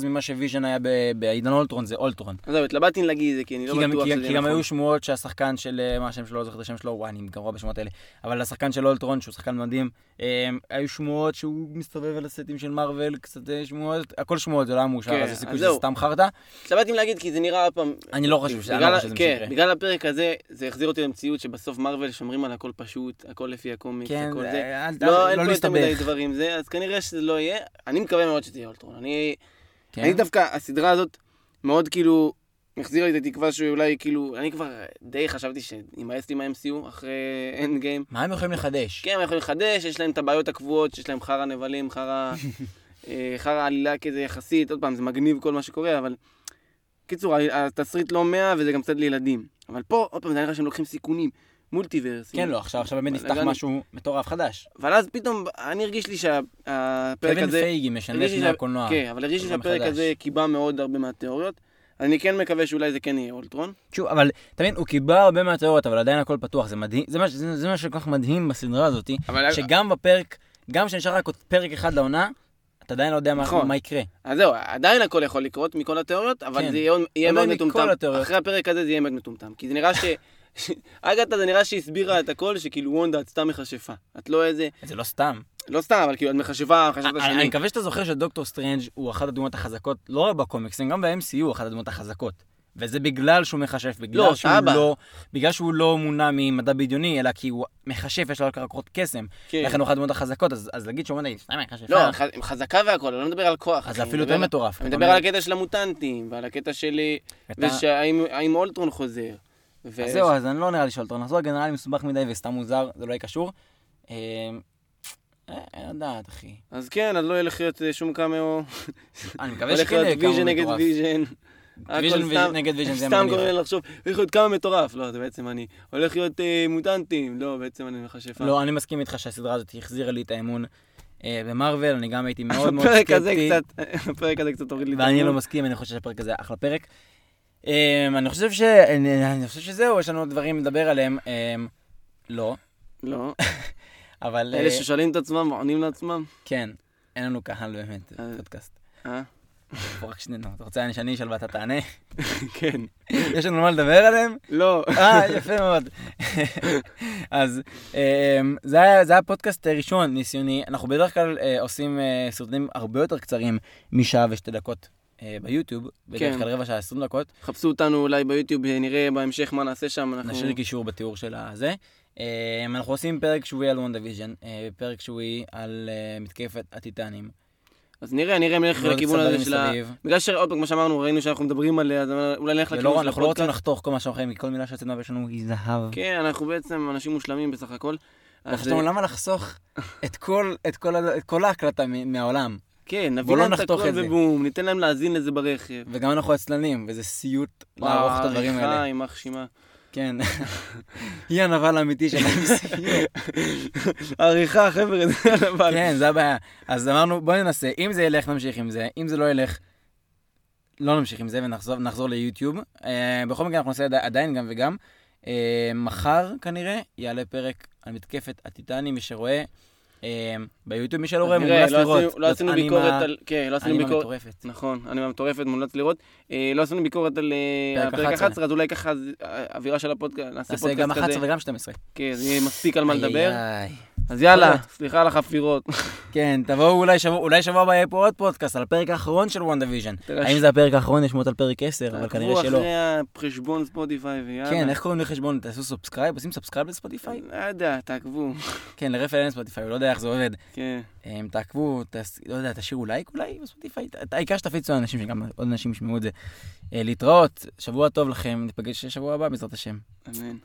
ממה שוויז'ן היה בעידן אולטרון זה אולטרון. אז זהו, התלבטתי אם להגיד את זה, כי אני לא כי גם, בטוח כי, שזה כי גם נכון. היו שמועות שהשחקן של, אה, מה השם שלו, לא זוכר את השם שלו, וואי, אני גרוע בשמות האלה, אבל השחקן של אולטרון, שהוא שחקן מדהים, אה, היו שמועות שהוא מסתובב על הסטים של מארוול, קצת אה, שמועות, הכל שמועות, זה לא היה מאושר, כן, אז יש סיכוי שזה. סתם חרטא. התלבטתי אם להגיד, כי זה נראה פעם... אני לא חושב שזה, לא שזה מה כן. בגלל הפרק הזה, זה החזיר אותי למציאות שבסוף מארוול שומרים על הכל פשוט, הכל לפי הקומיקס, כן, הכל זה- זה. אל- לא, אל- אין לא פה יותר מדי להסתבך. דברים זה, אז כנראה שזה לא יהיה. אני מקווה מאוד שזה יהיה אולטרון. אני, כן? אני דווקא, הסדרה הזאת מאוד כאילו, החזירה לי את התקווה שאולי כאילו, אני כבר די חשבתי שימאס לי מה-MCU אחרי אנד גיים. מה הם יכולים לחדש? כן, הם יכולים לחדש, יש להם את הבעיות הקבועות, שיש להם חרא נבלים, חרא... אה, חרא עלילה כזה יחסית, עוד פעם, זה מגניב כל מה שקורה, אבל... קיצור, התסריט לא מאה וזה גם קצת לילדים. אבל פה, עוד פעם, זה נראה שהם לוקחים סיכונים. multiverse. כן, לא, עכשיו עכשיו באמת נפתח. משהו מטורף חדש. אבל אז פתאום, אני הרגיש לי שהפרק קווין הזה... פייגי משנה את פני הקולנוע. כן, אבל הרגיש לי שהפרק. הזה קיבע מאוד הרבה מהתיאוריות. אני כן מקווה שאולי זה כן יהיה אולטרון. שוב, אבל מבין, הוא קיבל הרבה מהתיאוריות, אבל עדיין הכל פתוח, זה מדהים, זה מה- זה זה מה שכל כך מדהים בסדרה הזאת, אבל... שגם בפרק, גם כשנשאר רק עוד פרק אחד לעונה, אתה עדיין לא יודע מה- נכון. מה יקרה. אז זהו, עדיין הכל יכול לקרות מכל התיאוריות, אבל כן. זה יהיה, יהיה מאוד מכל מטומטם. אחרי הפרק הזה זה יהיה מאוד מטומטם. כי זה נראה ש... אגתה זה נראה שהיא הסבירה את הכל, שכאילו וונדה את סתם מכשפה. את לא איזה... זה לא סתם. לא סתם, אבל כאילו את מכשפה, מכשפה את אני השני. מקווה שאתה זוכר שדוקטור סטרנג' הוא אחת הדמויות החזקות, לא רק בקומיקסים, גם ב-MCU הוא אחת הדמויות החזקות. וזה בגלל שהוא מכשף, בגלל לא, שהוא סבא. לא, בגלל שהוא לא מונע ממדע בדיוני, אלא כי הוא מכשף, יש לו רק כוחות קסם. כן. לכן הוא אחת הדמויות החזקות, אז אז להגיד שהוא אומר, סתם מכשפה, לא, ח- חזקה והכל, אני לא מדבר על כוח. אז זה אפילו יותר מטורף. אני מדבר על הקטע של המוטנטים, ועל הקטע של... ושהאם האם אולטרון חוזר. ו- אז זהו, אז אני לא נראה לי שאולטרון נחזור, כי נראה לי מסובך מדי וסתם מוזר, זה לא יהיה קשור. אה, אה, אין לדעת, אחי. אז כן, אז לא ילך להיות אה, שום קאמאו. אני מקווה שכן יהיה להיות כמה ויז'ן נגד מטורף. ויז'ן. ויז'ן סתם- נגד ויז'ן זה סתם מגניב. גורם לי לחשוב, הולך להיות כמה מטורף. לא, זה בעצם אני. הולך להיות מוטנטים. לא, בעצם אני מכשפה. לא, אני מסכים איתך שהסדרה הזאת החזירה לי את האמון במארוול, אני גם הייתי מאוד מאוד סקפטי. הפרק הזה קצת הוריד לי את ואני לא האמון. מסכים, אני חושב שהפרק הזה אחלה פרק. אמ, אני חושב ש... אני אני חושב שזהו, יש לנו עוד דברים לדבר עליהם. אמ, לא, לא. אבל... אה, אלה ששואלים את עצמם, עונים לעצמם. כן, אין לנו קהל באמת, אה. פודקאסט. אה? רק שנינו. אתה רוצה שאני אשאל ואתה תענה? כן. יש לנו מה לדבר עליהם? לא. אה, יפה מאוד. אז אמ, זה היה, פודקאסט ראשון ניסיוני. אנחנו בדרך כלל אה, עושים אה, סרטונים הרבה יותר קצרים משעה ושתי דקות אה, ביוטיוב. בדרך כן. כלל רבע שעה, 20 דקות. חפשו אותנו אולי ביוטיוב, נראה בהמשך מה נעשה שם. אנחנו... נשאיר קישור בתיאור של הזה. אה, אנחנו עושים פרק שבועי על וונדה ויז'ן, אה, פרק שבועי על אה, מתקפת הטיטנים. אז נראה, נראה נלך ועוד לכיוון הזה של ה... בגלל שעוד פעם, כמו שאמרנו, ראינו שאנחנו מדברים עליה, אז אולי נלך לכיוון של אנחנו לא רוצים הפודקאסט. לחתוך כל מה שאנחנו חיים, כי כל מילה שיוצאת מהפה היא זהב. כן, אנחנו בעצם אנשים מושלמים בסך הכל. אז, אה, למה לחסוך את כל- ההקלטה מהעולם. כן, נביא לא להם את הכל. ובום, ניתן להם להאזין לזה ברכב. וגם אנחנו עצלנים, וזה סיוט לערוך את הדברים האלה. העריכה, יימח שמה. כן. היא הנבל האמיתי של ה-MCU. עריכה, חבר'ה, זה הנבל. כן, זה הבעיה. אז אמרנו, בוא ננסה, אם זה ילך, נמשיך עם זה, אם זה לא ילך, לא נמשיך עם זה ונחזור נחזור ליוטיוב. אה, בכל מקרה, אנחנו נעשה עדי- עדיין גם וגם. אה, מחר, כנראה, יעלה פרק על מתקפת הטיטנים, מי שרואה. אה, ביוטיוב, מי שלא רואה, מומלץ לא לראות. לא עשינו ביקורת על... כן, לא עשינו ביקורת... מטורפת. נכון, אנימה מטורפת, מומלץ לראות. אה, לא עשינו ביקורת על אה, פרק על פרק 11. 11, אז אולי ככה אווירה של הפודקאסט, נעשה נעשה גם פודקאסט 11 כזה. וגם 12. כן, זה מספיק על מה לדבר. אז יאללה. סליחה על החפירות. כן, תבואו אולי שבוע, אולי שבוע הבא יהיה פה עוד פודקאסט על הפרק האחרון של וונדה ויז'ן. תרש- האם זה הפרק האחרון? יש שמות על פרק 10, אבל כנראה שלא. תעקבו אחרי החשבון ספוטיפיי ויאללה. כן, איך קוראים לחשבון? תעשו subscribe? עושים subscribe לספוטיפיי? לא יודע, תעקבו. כן, לרפאל אין ספוטיפיי, הוא לא יודע איך זה עובד. כן. הם, תעקבו, לא יודע, תשאירו לייק אולי בספוטיפיי, העיקר שתפיצו לאנשים, שגם עוד אנשים ישמעו את זה. אה, להתראות, שבוע טוב לכם, ניפגש שבוע הבא בעזרת השם. אמן.